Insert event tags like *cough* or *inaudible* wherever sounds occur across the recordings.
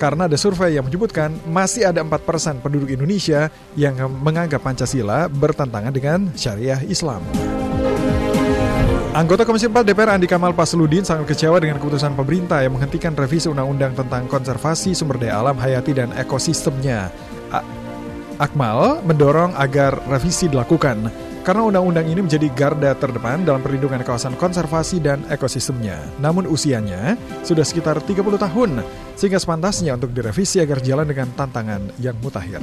Karena ada survei yang menyebutkan masih ada 4% penduduk Indonesia yang menganggap Pancasila bertentangan dengan syariah Islam. Anggota Komisi 4 DPR Andi Kamal Pasludin sangat kecewa dengan keputusan pemerintah yang menghentikan revisi undang-undang tentang konservasi sumber daya alam hayati dan ekosistemnya. A Akmal mendorong agar revisi dilakukan karena undang-undang ini menjadi garda terdepan dalam perlindungan kawasan konservasi dan ekosistemnya. Namun usianya sudah sekitar 30 tahun, sehingga sepantasnya untuk direvisi agar jalan dengan tantangan yang mutakhir.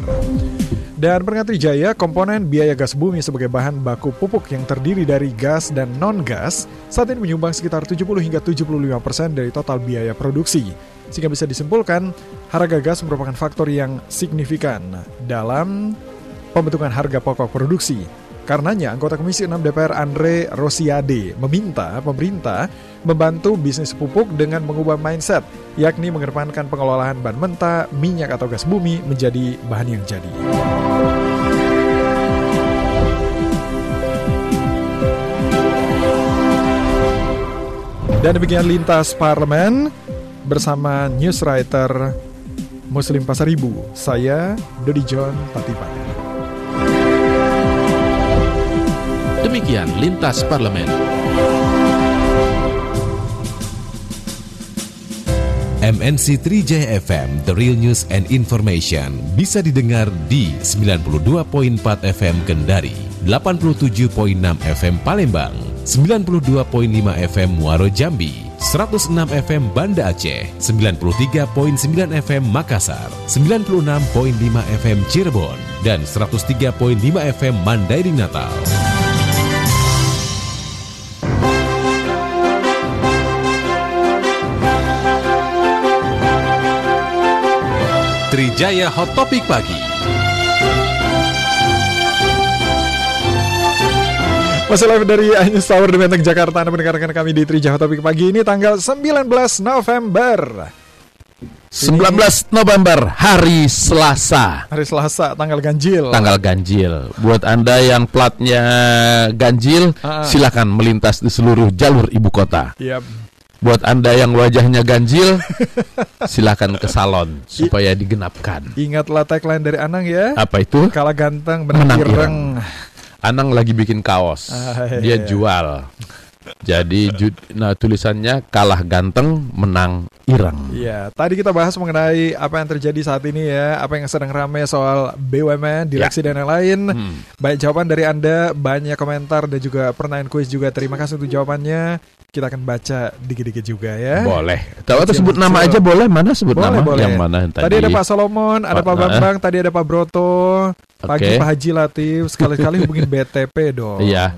Dan peringkat Trijaya, komponen biaya gas bumi sebagai bahan baku pupuk yang terdiri dari gas dan non-gas saat ini menyumbang sekitar 70 hingga 75 persen dari total biaya produksi. Sehingga bisa disimpulkan, harga gas merupakan faktor yang signifikan dalam pembentukan harga pokok produksi. Karenanya, anggota Komisi 6 DPR Andre Rosiade meminta pemerintah membantu bisnis pupuk dengan mengubah mindset, yakni mengedepankan pengelolaan bahan mentah, minyak atau gas bumi menjadi bahan yang jadi. Dan demikian lintas parlemen bersama newswriter Muslim Pasaribu. Saya Dodi John Patipan. Demikian lintas parlemen. MNC 3J FM, The Real News and Information, bisa didengar di 92.4 FM Kendari, 87.6 FM Palembang, 92.5 FM Muaro Jambi, 106 FM Banda Aceh, 93.9 FM Makassar, 96.5 FM Cirebon, dan 103.5 FM Mandailing Natal. Trijaya Hot Topic Pagi. Masih live dari Ainus Tower di Menteng Jakarta Anda mendengarkan kami di Trijaya Hot Topic pagi ini tanggal 19 November 19 November hari Selasa. Hari Selasa tanggal ganjil Tanggal ganjil. Buat Anda yang platnya ganjil, Ah. silakan melintas di seluruh jalur ibu kota. Yap. Buat Anda yang wajahnya ganjil, *laughs* silakan ke salon supaya digenapkan. Ingatlah tagline dari Anang ya Apa itu? Kalah ganteng menang ireng Anang lagi bikin kaos. Ah, Dia iya. jual. Jadi nah tulisannya kalah ganteng menang ireng. Iya, tadi kita bahas mengenai apa yang terjadi saat ini ya, apa yang sedang ramai soal BUMN, direksi dan lain-lain. Hmm. Banyak jawaban dari Anda, banyak komentar dan juga pertanyaan kuis juga. Terima kasih untuk jawabannya. Kita akan baca dikit-dikit juga ya. Boleh. Tahu atau Yang sebut nama aja boleh? Mana sebut Boleh, nama? boleh. Yang mana yang tadi? Tadi ada Pak Solomon, ada Pak Pak- Bambang, tadi ada Pak Broto, pagi Oke. Pak Haji Latif, sekali-kali hubungin *laughs* BTP dong. Iya.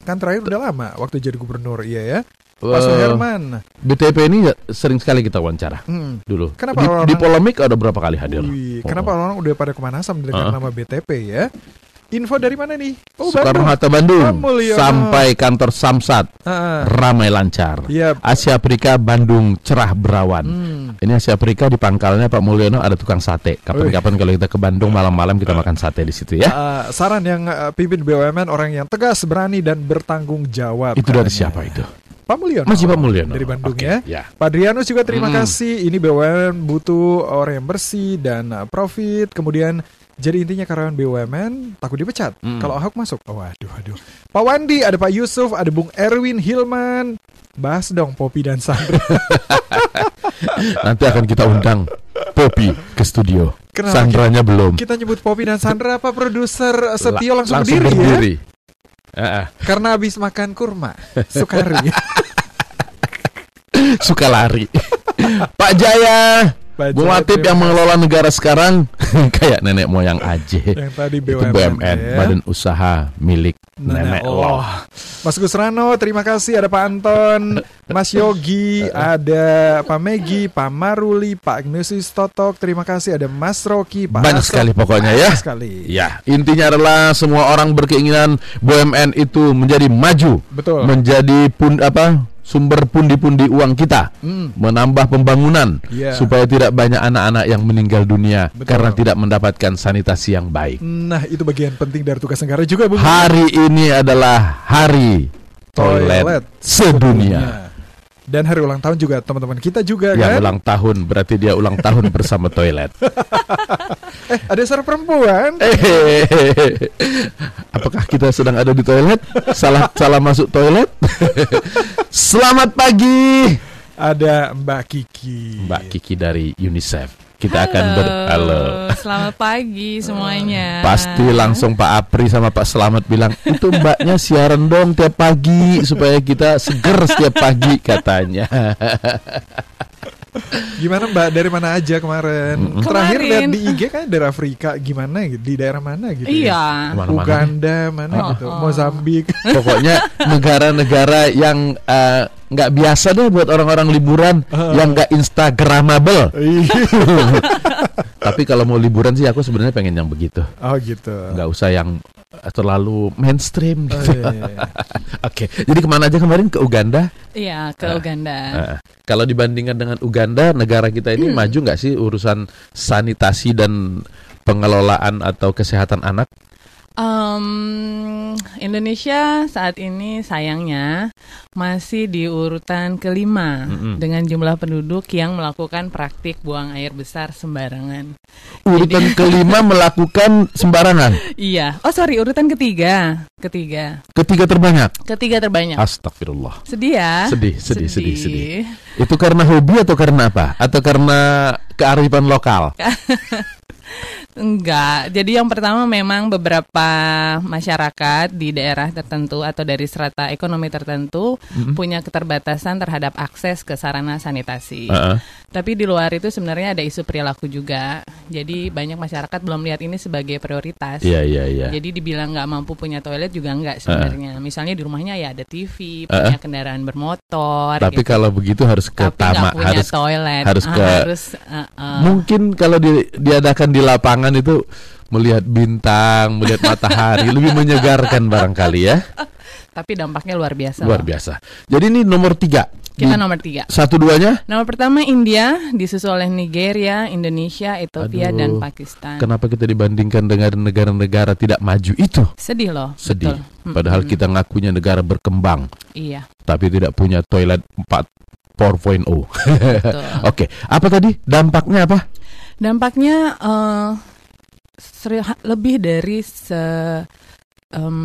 Kan terakhir udah lama waktu jadi gubernur, iya ya. Pak Eh, Suherman. BTP ini ya sering sekali kita wawancara Hmm. dulu. Kenapa di, orang-orang- di polemik ada berapa kali hadir? Wih, Oh. kenapa orang udah pada kemanasan mendengar Ah. nama BTP ya? Info dari mana nih? Oh, Soekarno Bandung. Hatta Bandung Mulyono. sampai kantor Samsat Ah, ramai lancar. Iya. Asia Afrika Bandung cerah berawan. Hmm. Ini Asia Afrika di pangkalnya Pak Mulyono ada tukang sate. Kapan-kapan kalau kita ke Bandung malam-malam kita makan sate di situ ya. Ah, saran yang ah, pimpin BUMN orang yang tegas, berani dan bertanggung jawab. Itu dari siapa itu? Pak Mulyono. Masih Pak Mulyono. Dari Bandung Oke, ya. ya. Pak Drianus juga terima Hmm. kasih. Ini BUMN butuh orang yang bersih dan ah, profit. Kemudian jadi intinya karyawan BUMN takut dipecat. Hmm. Kalau Ahok masuk, oh, waduh, waduh. Pak Wandi, ada Pak Yusuf, ada Bung Erwin Hilman. Bahas dong Popi dan Sandra. *laughs* Nanti akan kita undang Popi ke studio. Kenapa Sandranya belum. Kita nyebut Popi dan Sandra apa produser Setio La- langsung, berdiri, ya? Karena habis makan kurma. *laughs* Sukari. suka lari. Pak Jaya, Pak Bung Latif yang mengelola negara sekarang *laughs* kayak nenek moyang aja. Yang tadi Itu BUMN, BUMN, ya. Badan Usaha Milik Nenek Nenek Loh. Loh. Mas Gusrano, terima kasih. Ada Pak Anton, Mas Yogi, *laughs* ada Pak Megi, Pak Maruli, Pak Agnusius Totok. Terima kasih. Ada Mas Rocky, Pak Banyak Asep. sekali pokoknya ya. Banyak sekali. Ya, intinya adalah semua orang berkeinginan BUMN itu menjadi maju, Betul. menjadi pun apa sumber pundi-pundi uang kita, Hmm. menambah pembangunan Iya. supaya tidak banyak anak-anak yang meninggal dunia Betul. karena tidak mendapatkan sanitasi yang baik. Nah, itu bagian penting dari tugas negara juga, Bung. Hari ini adalah hari toilet, Toilet sedunia. Dan hari ulang tahun juga teman-teman kita juga Yang kan. ulang tahun berarti dia ulang tahun *laughs* bersama toilet. Eh, ada suara perempuan. Eh, apakah kita sedang ada di toilet? Salah salah masuk toilet? Selamat pagi, Ada Mbak Kiki. Mbak Kiki dari UNICEF. Kita akan ber halo. Selamat pagi semuanya. Pasti langsung Pak Apri sama Pak Selamat bilang itu mbaknya siaran dong tiap pagi supaya kita seger setiap pagi katanya. Gimana Mbak? Dari mana aja kemarin? Mm-mm. Terakhir lihat di IG kan dari Afrika gimana gitu, di daerah mana gitu. ya? Iya. Ke mana-mana. Uganda mana Oh, gitu, oh. Mozambik. *laughs* Pokoknya negara-negara yang eh, nggak biasa deh buat orang-orang liburan yang nggak instagramable. Iya. *laughs* Tapi kalau mau liburan sih aku sebenarnya pengen yang begitu. oh gitu. Nggak usah yang terlalu mainstream Oh, gitu. iya, iya, iya. *laughs* Oke, jadi ke mana aja kemarin ke Uganda? Iya, ke Ah. Uganda. Eh, kalau dibandingkan dengan Uganda, negara kita ini maju nggak sih urusan sanitasi dan pengelolaan atau kesehatan anak? Em, Indonesia saat ini sayangnya masih di urutan kelima Mm-mm. dengan jumlah penduduk yang melakukan praktik buang air besar sembarangan. Urutan kelima *laughs* melakukan sembarangan, Iya. Oh sorry, urutan ketiga. Ketiga. ketiga terbanyak. Ketiga terbanyak. Astagfirullah. Sedih ya? Sedih, sedih, sedih, sedih. Itu karena hobi atau karena apa? Atau karena kearifan lokal? *laughs* Enggak. Jadi yang pertama memang beberapa masyarakat di daerah tertentu atau dari strata ekonomi tertentu punya keterbatasan terhadap akses ke sarana sanitasi. Heeh. Tapi di luar itu sebenarnya ada isu perilaku juga. Jadi banyak masyarakat belum lihat ini sebagai prioritas. Iya, iya, iya. Jadi dibilang nggak mampu punya toilet juga nggak sebenarnya. Misalnya di rumahnya ya ada Uh-uh. TV, punya kendaraan bermotor. Tapi gitu. kalau begitu harus ke Tapi punya harus toilet. harus Ah, ke- harus, uh, uh. mungkin kalau di- diadakan di lapangan itu melihat bintang, melihat matahari lebih menyegarkan barangkali ya. Tapi dampaknya luar biasa. Luar biasa. Jadi ini nomor tiga. Kita nomor tiga. Satu duanya. Nomor pertama India, disusul oleh Nigeria, Indonesia, Ethiopia, Aduh, dan Pakistan. Kenapa kita dibandingkan dengan negara-negara tidak maju itu? Sedih loh. Sedih. betul. Mm-mm. Padahal kita ngakunya negara berkembang, Iya, tapi tidak punya toilet 4 4.0. betul. *laughs* Oke, apa tadi? Dampaknya apa? Dampaknya seri- ha- lebih dari se em,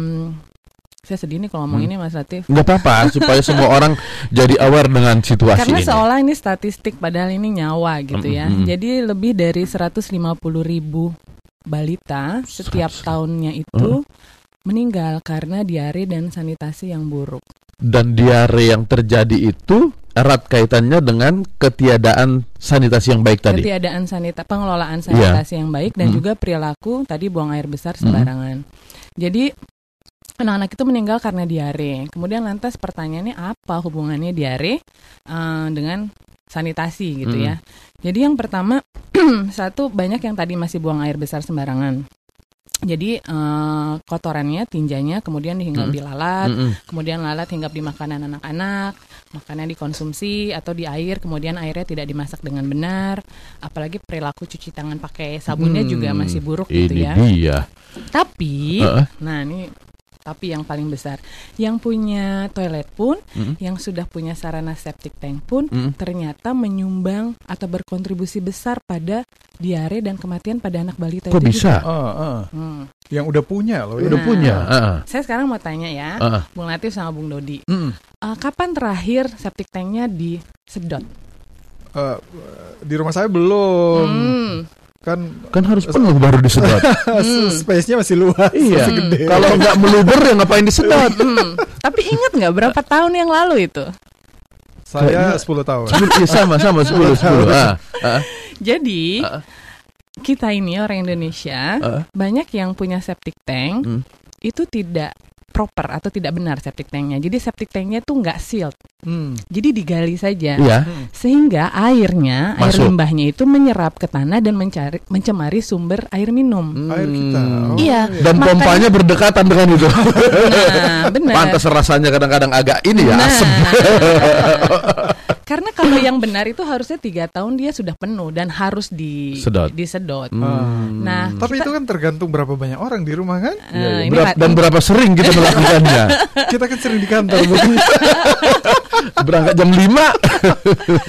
saya sedih nih kalau ngomong Hmm. ini Mas Latif. Nggak apa-apa *laughs* supaya semua orang jadi aware dengan situasi Karena ini. seolah ini statistik padahal ini nyawa gitu ya. Mm-mm. Jadi lebih dari 150 ribu balita setiap Seratus. tahunnya itu meninggal karena diare dan sanitasi yang buruk. Dan diare yang terjadi itu erat kaitannya dengan ketiadaan sanitasi yang baik tadi. Ketiadaan sanita pengelolaan sanitasi yang baik dan Mm. juga perilaku tadi buang air besar sembarangan. Jadi anak-anak itu meninggal karena diare. Kemudian lantas pertanyaannya apa hubungannya diare eh, dengan sanitasi gitu Mm. ya. Jadi yang pertama *clears throat* satu banyak yang tadi masih buang air besar sembarangan. Jadi eh, kotorannya, tinjanya kemudian hinggap Mm. di lalat, Mm-mm. kemudian lalat hinggap di makanan anak-anak, makanan dikonsumsi atau di air, kemudian airnya tidak dimasak dengan benar, apalagi perilaku cuci tangan pakai sabunnya juga Hmm, masih buruk Ini gitu ya. dia. Tapi, Heeh. nah ini tapi yang paling besar, yang punya toilet pun, Mm. yang sudah punya sarana septic tank pun, Mm. ternyata menyumbang atau berkontribusi besar pada diare dan kematian pada anak balita Kok itu bisa? juga. Oh, oh. Hmm. Yang udah punya loh. ya. Udah Nah. punya. Heeh. Saya sekarang mau tanya ya, Heeh. Bung Latif sama Bung Dodi. Mm. Eh, kapan terakhir septic tanknya disedot? Eh, di rumah saya belum. Hmm. Kan Kan harus penuh baru disedot. *laughs* space-nya masih luas, iya. masih gede. Kalau nggak meluber ya ngapain disedot? Hmm. Tapi ingat nggak berapa tahun yang lalu itu? saya 10 tahun. Iya sama sama 10 10. Ah. ah. Jadi Ah. kita ini orang Indonesia Ah. banyak yang punya septic tank Hmm. itu tidak proper atau tidak benar septic tanknya. Jadi septic tanknya tuh nggak sealed. Hmm. Jadi digali saja. Iya. Sehingga airnya, air Masuk. limbahnya itu menyerap ke tanah dan mencari, mencemari sumber air minum. Air kita. Hmm. Oh, Iya. Dan Makanya- pompanya berdekatan dengan itu. Nah, *laughs* benar. Pantas rasanya kadang-kadang agak ini ya Nah. asem. *laughs* Karena kalau yang benar itu harusnya tiga tahun dia sudah penuh dan harus di Sedot. disedot. Hmm. Nah, Tapi kita- itu kan tergantung berapa banyak orang di rumah kan? eh, ini Berap- Pak- dan berapa sering kita *laughs* melakukannya? Kita kan sering di kantor. Bu. *laughs* Berangkat jam 5.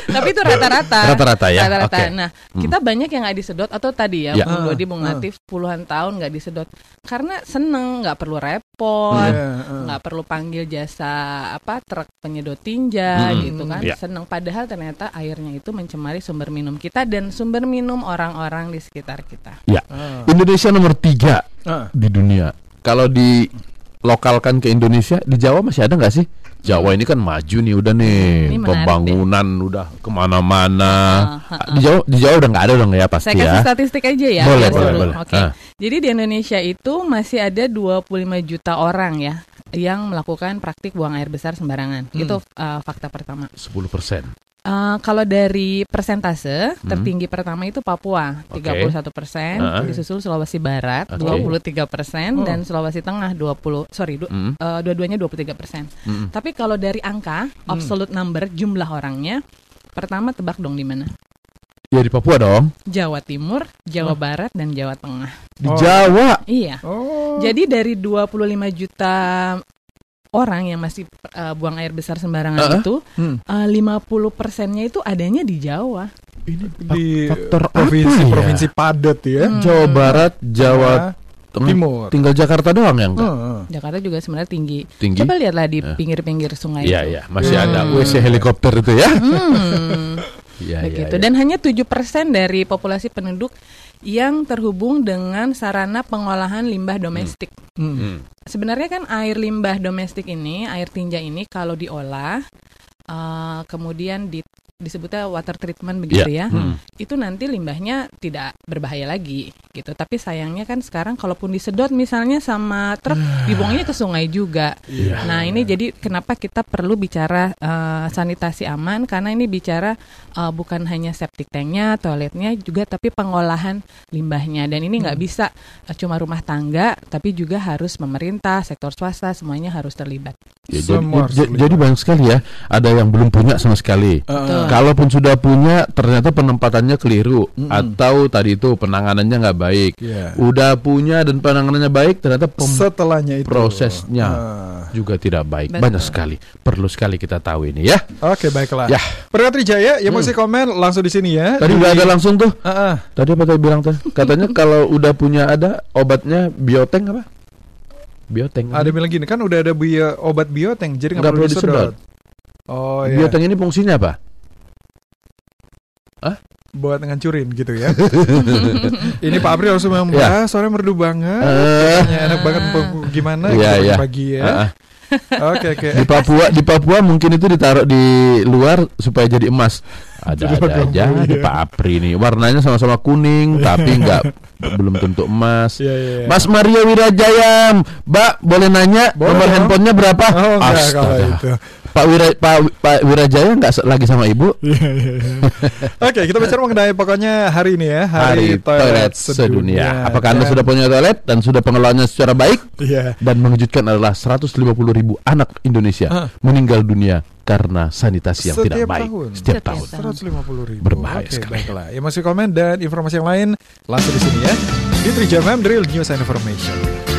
Tapi itu rata-rata. Rata-rata ya? Rata-rata. Oke. Nah, kita banyak yang nggak disedot atau tadi ya, Ya. Bung Dodi, Bung Ah, ah. Latif puluhan tahun nggak disedot karena seneng, nggak perlu repot, Iya, ah. nggak perlu panggil jasa apa truk penyedot tinja Hmm, gitu kan. ya. Seneng. Padahal ternyata airnya itu mencemari sumber minum kita dan sumber minum orang-orang di sekitar kita. Ya. Ah. Indonesia nomor 3 Ah. di dunia. Kalau di lokalkan ke Indonesia, di Jawa masih ada nggak sih? Jawa ini kan maju nih, udah nih Ini menarik pembangunan udah ke mana-mana. Ah, ah, Di Jawa, di Jawa udah nggak ada dong ya pasti Saya kasih ya. statistik aja ya. Boleh, boleh, boleh. Oke. Ah. Jadi di Indonesia itu masih ada 25 juta orang ya yang melakukan praktik buang air besar sembarangan. Hmm. Itu uh, fakta pertama. 10 persen. Uh, kalau dari persentase Hmm. tertinggi pertama itu Papua Oke. 31 persen, Ah. disusul Sulawesi Barat Oke. 23 persen Oh. dan Sulawesi Tengah 20 sorry du- Mm, uh, dua-duanya 23 persen. mm. Tapi kalau dari angka absolute number jumlah orangnya pertama tebak dong di mana? Ya di Papua dong. Jawa Timur, Jawa Oh. Barat dan Jawa Tengah. Di Oh. Jawa. Iya. Oh. Jadi dari 25 juta orang yang masih uh, buang air besar sembarangan Uh-uh. itu, Hmm. uh, 50 persennya itu adanya di Jawa. ini di faktor apa provinsi ya? provinsi padat ya. Hmm. Jawa Barat, Jawa. Timur. Tinggal Jakarta doang yang enggak Heeh. Jakarta juga sebenarnya tinggi. tinggi. Coba lihatlah di Eh. pinggir-pinggir sungai Iya itu. iya, masih Hmm. ada WC helikopter itu ya. Hmm, *laughs* Iya iya. begitu. iya. Dan hanya 7% dari populasi penduduk yang terhubung dengan sarana pengolahan limbah domestik. Hmm. Hmm. Sebenarnya kan air limbah domestik ini, air tinja ini kalau diolah eh, kemudian di, disebutnya water treatment begitu ya. Hmm. Itu nanti limbahnya tidak berbahaya lagi gitu. Tapi sayangnya kan sekarang kalaupun disedot misalnya sama truk dibuangnya ke sungai juga. Iya. Nah, ini jadi kenapa kita perlu bicara eh, sanitasi aman karena ini bicara eh, bukan hanya septic tanknya, toiletnya juga tapi pengolahan limbahnya dan ini nggak bisa eh, cuma rumah tangga tapi juga harus pemerintah, sektor swasta semuanya harus terlibat. Ya, jadi, jadi banyak sekali ya. Ada yang belum punya sama sekali. Betul. Kalaupun sudah punya, ternyata penempatannya keliru Mm-mm. atau tadi itu penanganannya nggak baik. Iya. Udah punya dan penanganannya baik, ternyata pem- Setelahnya itu prosesnya. Ah. juga tidak baik. Betul. Banyak sekali. Perlu sekali kita tahu ini ya. Oke baiklah. Ya. Pendengar Trijaya yang masih komen langsung di sini ya. Tadi Di- udah ada langsung tuh. Ah, ah. Tadi apa tadi bilang tuh? Katanya *laughs* kalau udah punya ada obatnya bioteng apa? Bioteng. Ada bilang gini kan udah ada bio, obat bioteng jadi nggak perlu disedot. disedot. Oh iya. Bioteng ini fungsinya apa? Buat ngancurin gitu ya. *laughs* Ini Pak April langsung membahas Ya. soalnya merdu banget. Kayaknya enak banget gimana Iya, gitu iya. pagi ya. Ah. Oke oke. Di Papua, di Papua mungkin itu ditaruh di luar supaya jadi emas. Ada ada aja logam, di iya. Pak Apri nih. Warnanya sama-sama kuning tapi nggak belum tentu emas. Iya iya. iya. Mas Mario Wirajaya, Mbak boleh nanya Boleh nomor dong. handphonenya berapa? Oh kalau Astaga. itu. Pak Wira, Pak, Pak Wirajaya nggak lagi sama Ibu? *laughs* Iya, iya, iya. Oke, kita bicara mengenai pokoknya hari ini ya, Hari Toilet Sedunia. Apakah Anda sudah punya toilet dan sudah pengelolaannya secara baik? Iya. Dan mengejutkan adalah 150 ribu anak Indonesia Ah. meninggal dunia karena sanitasi yang tidak Setiap baik tahun. setiap tahun. tahun. 150 ribu. Berbahaya Oke, sekali. baiklah. Ya masih komen dan informasi yang lain langsung di sini ya. Di Trijam FM, The Real News and Information.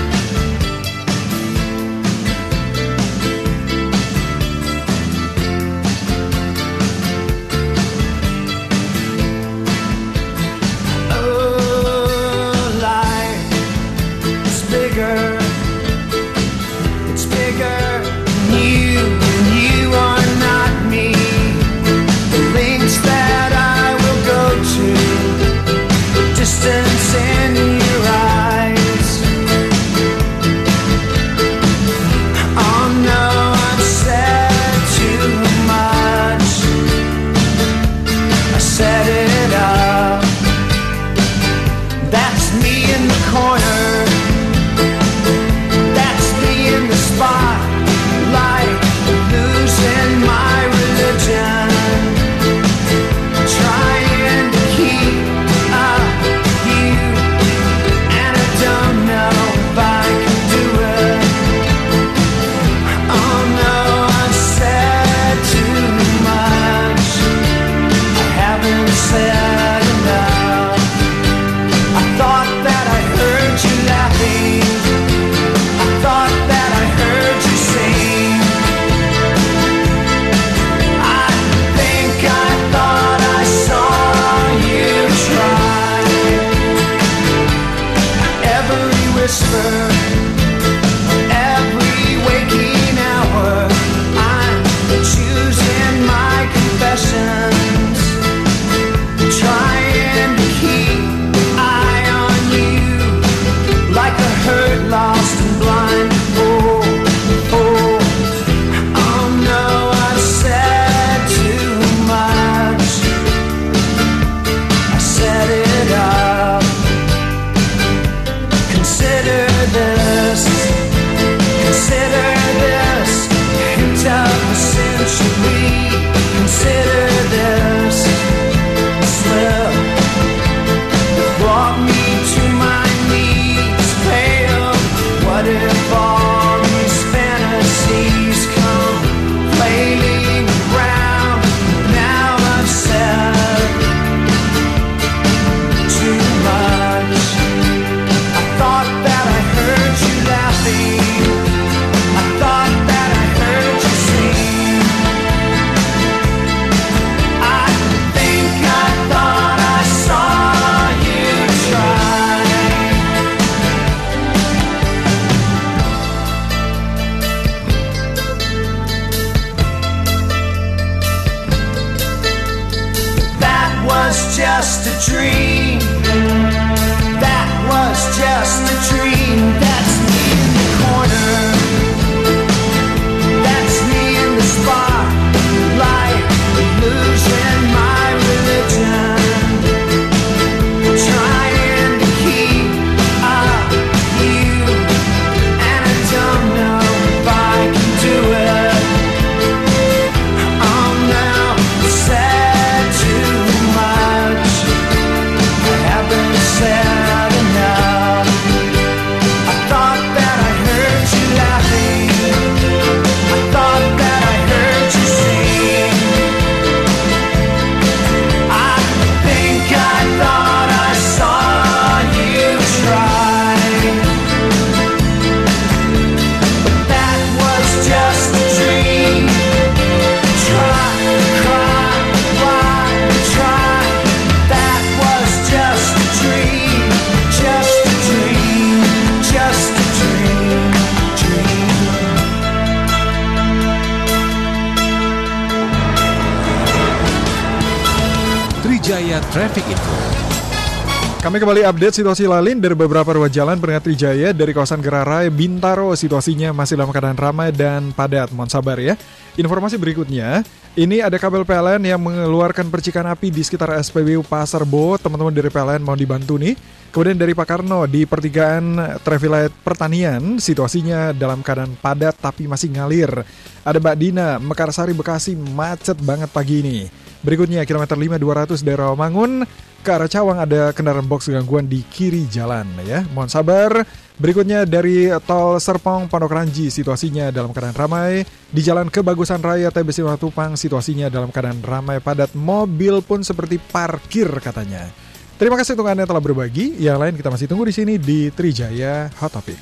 Kami kembali update situasi lalin dari beberapa ruas jalan Peringat Trijaya dari kawasan Gerarai, Bintaro. Situasinya masih dalam keadaan ramai dan padat. Mohon sabar ya. Informasi berikutnya, ini ada kabel PLN yang mengeluarkan percikan api di sekitar SPBU Pasar Bo. Teman-teman dari PLN mau dibantu nih. Kemudian dari Pak Karno di pertigaan Traffic Pertanian, situasinya dalam keadaan padat tapi masih ngalir. Ada Mbak Dina, Mekarsari Bekasi macet banget pagi ini. Berikutnya kilometer 5 200 dari Rawamangun ke arah Cawang ada kendaraan box gangguan di kiri jalan ya. Mohon sabar. Berikutnya dari tol Serpong Pondok Ranji situasinya dalam keadaan ramai. Di jalan Kebagusan Raya TBC Tupang situasinya dalam keadaan ramai padat. Mobil pun seperti parkir katanya. Terima kasih untuk Anda yang telah berbagi. Yang lain kita masih tunggu di sini di Trijaya Hot Topic.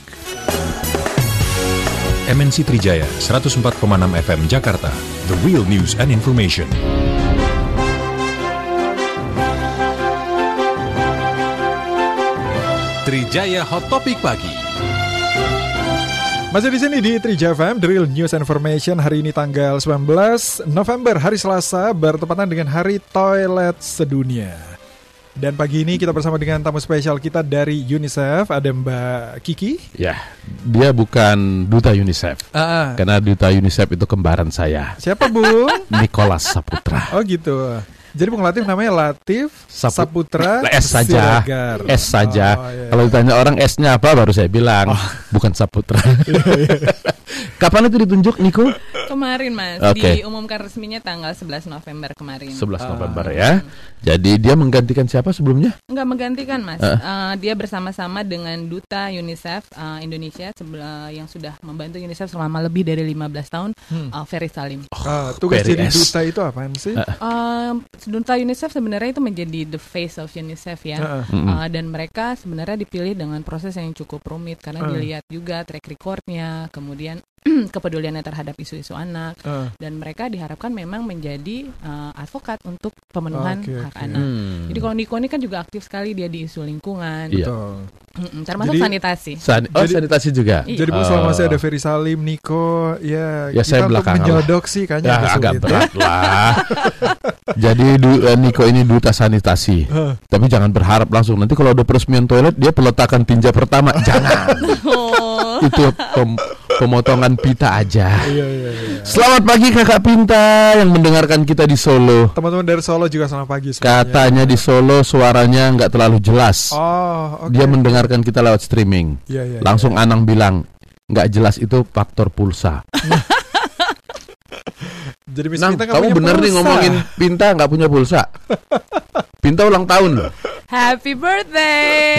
MNC Trijaya 104,6 FM Jakarta, The Real News and Information. Trijaya Hot Topic Pagi. Masih di sini di Trija FM, The Real News and Information hari ini tanggal 19 November, hari Selasa, bertepatan dengan Hari Toilet Sedunia. Dan pagi ini kita bersama dengan tamu spesial kita dari UNICEF, ada Mbak Kiki. Ya, dia bukan duta UNICEF. Ah, Karena duta UNICEF itu kembaran saya, siapa Bu? *laughs* Nicholas Saputra. oh gitu. Jadi Bung Latif namanya Latif Sapu- Saputra S saja, Siregar. S saja. Oh, iya. Kalau ditanya orang S-nya apa, baru saya bilang bukan Saputra. *laughs* Kapan itu ditunjuk, Niko? Kemarin mas, Oke. diumumkan resminya tanggal 11 November kemarin. 11 November ya. Jadi dia menggantikan siapa sebelumnya? Enggak menggantikan mas, Eh, dia bersama-sama dengan duta UNICEF eh, Indonesia sebela- yang sudah membantu UNICEF selama lebih dari 15 tahun, eh, Ferry Salim. Ah, tugas Very jadi S. duta itu apaan sih? Eh, duta UNICEF sebenarnya itu menjadi the face of UNICEF ya, Heeh. Eh, dan mereka sebenarnya dipilih dengan proses yang cukup rumit karena Eh. dilihat juga track recordnya, kemudian *clears throat* kepeduliannya terhadap isu-isu anak. Ah, dan mereka diharapkan memang menjadi uh, advokat untuk pemenuhan Oke, hak oke. anak. Hmm. Jadi kalau Niko ini kan juga aktif sekali dia di isu lingkungan, Iya. betul. Mm-mm, termasuk Jadi- sanitasi. San- oh, Jadi- sanitasi juga. Iya. Jadi Bu selama Oh. masih ada Ferry Salim, Niko, ya, Ya, kita saya untuk belakangan lah. sih kayaknya Ya, agak berat *laughs* lah. Jadi du- eh, Niko ini duta sanitasi. Hah. Tapi jangan berharap langsung nanti kalau ada peresmian toilet dia peletakan tinja pertama. Jangan. *laughs* Oh, Itu pem- pemotongan pita aja. Iya, iya, iya. Selamat pagi Kakak Pinta yang mendengarkan kita di Solo. Teman-teman dari Solo juga selamat pagi semuanya. Katanya di Solo suaranya nggak terlalu jelas. Oh, oke. Dia mendengarkan kita lewat streaming. Iya, iya, iya. Langsung Anang bilang nggak jelas itu faktor pulsa. *laughs* Jadi Nang, kamu bener nih pulsa. ngomongin Pinta nggak punya pulsa. *laughs* Pinta ulang tahun loh. Happy birthday!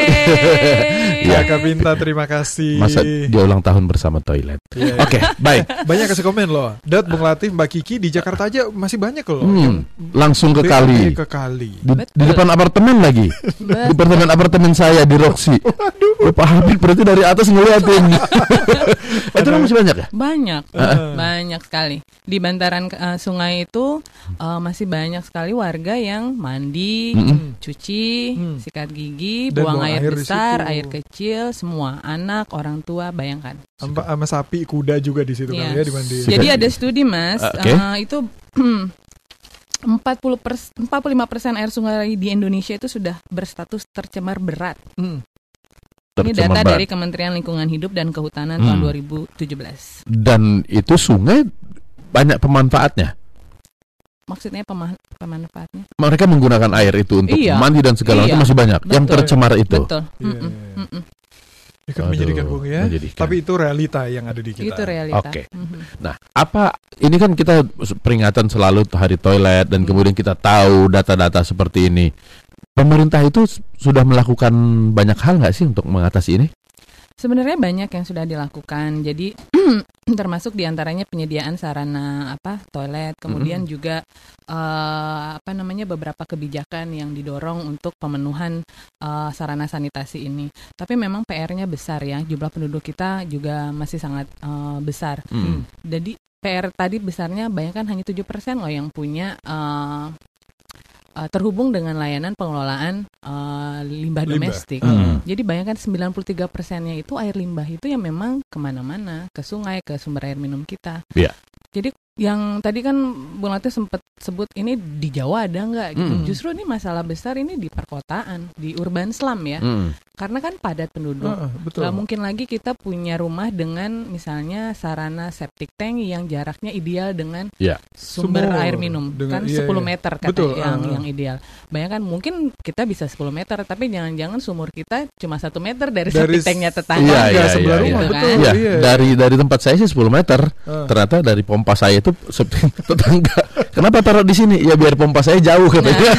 Iya Kak Pinta, terima kasih. Masa dia ulang tahun bersama toilet. Iya, iya. Oke, baik. Banyak kasih komen loh. Dat, Bung Latif, Mbak Kiki di Jakarta aja masih banyak loh. Hmm, langsung ke kali. Ke kali. Di, di depan apartemen lagi. Di apartemen apartemen saya di Roxy. Oh, Pak Habib berarti dari atas ngeliatin. *laughs* itu kan masih banyak ya? Banyak, Heeh. banyak sekali. Di bantaran uh, sungai itu uh, masih banyak sekali warga yang mandi, Mm-mm. cuci, Hmm. sikat gigi, Dan buang buang air, air besar, air kecil, semua anak, orang tua, bayangkan. Sama, sama sapi, kuda juga di situ Iya. kali ya dimandiin. Jadi ada studi mas, Ah, oke. eh, itu *clears throat* 40 pers 45 persen air sungai di Indonesia itu sudah berstatus tercemar berat. Hmm. Ini data berat. dari Kementerian Lingkungan Hidup dan Kehutanan Hmm. tahun 2017. Dan itu sungai banyak pemanfaatnya. Maksudnya pema- pemanfaatnya? Mereka menggunakan air itu untuk Iya. mandi dan segala Iya. macam masih banyak. Yang Betul. tercemar itu. Betul. Iya, Mm-mm, iya. mm-mm. Ikut Aduh, menjadikan Bung ya. menjadikan. Tapi itu realita yang ada di kita. Itu realita. Oke. Mhm. Nah, apa ini kan kita peringatan selalu hari toilet dan kemudian kita tahu data-data seperti ini. Pemerintah itu sudah melakukan banyak hal nggak sih untuk mengatasi ini? Sebenarnya banyak yang sudah dilakukan. Jadi *clears throat* termasuk di antaranya penyediaan sarana apa toilet, kemudian juga eh, apa namanya beberapa kebijakan yang didorong untuk pemenuhan eh, sarana sanitasi ini. Tapi memang PR-nya besar ya. Jumlah penduduk kita juga masih sangat eh, besar. Hmm. Jadi PR tadi besarnya bayangkan hanya 7% loh yang punya eh, eh, terhubung dengan layanan pengelolaan eh, limbah, Limbah. domestik. Hmm. Jadi bayangkan 93 persennya itu air limbah itu yang memang ke mana-mana, ke sungai, ke sumber air minum kita. Iya. Jadi yang tadi kan Bung Latif sempat sebut ini di Jawa ada nggak gitu. Mm. Justru ini masalah besar ini di perkotaan, di urban slum ya. Hmm. Karena kan padat penduduk. Heeh, betul. Nggak mungkin lagi kita punya rumah dengan misalnya sarana septic tank yang jaraknya ideal dengan Ya. sumber Sumur. air minum Dengan- kan iya, 10 iya. meter kata Betul, yang ah. yang ideal. Bayangkan mungkin kita bisa 10 meter tapi jangan-jangan sumur kita cuma satu meter dari, Dari septic tanknya tetangga. Iya, iya, sebelah iya, rumah, iya. betul. Iya, iya. dari dari tempat saya sih 10 meter. Ah. Ternyata dari pompa saya itu septic *laughs* tetangga. Kenapa taruh di sini? Ya biar pompa saya jauh katanya.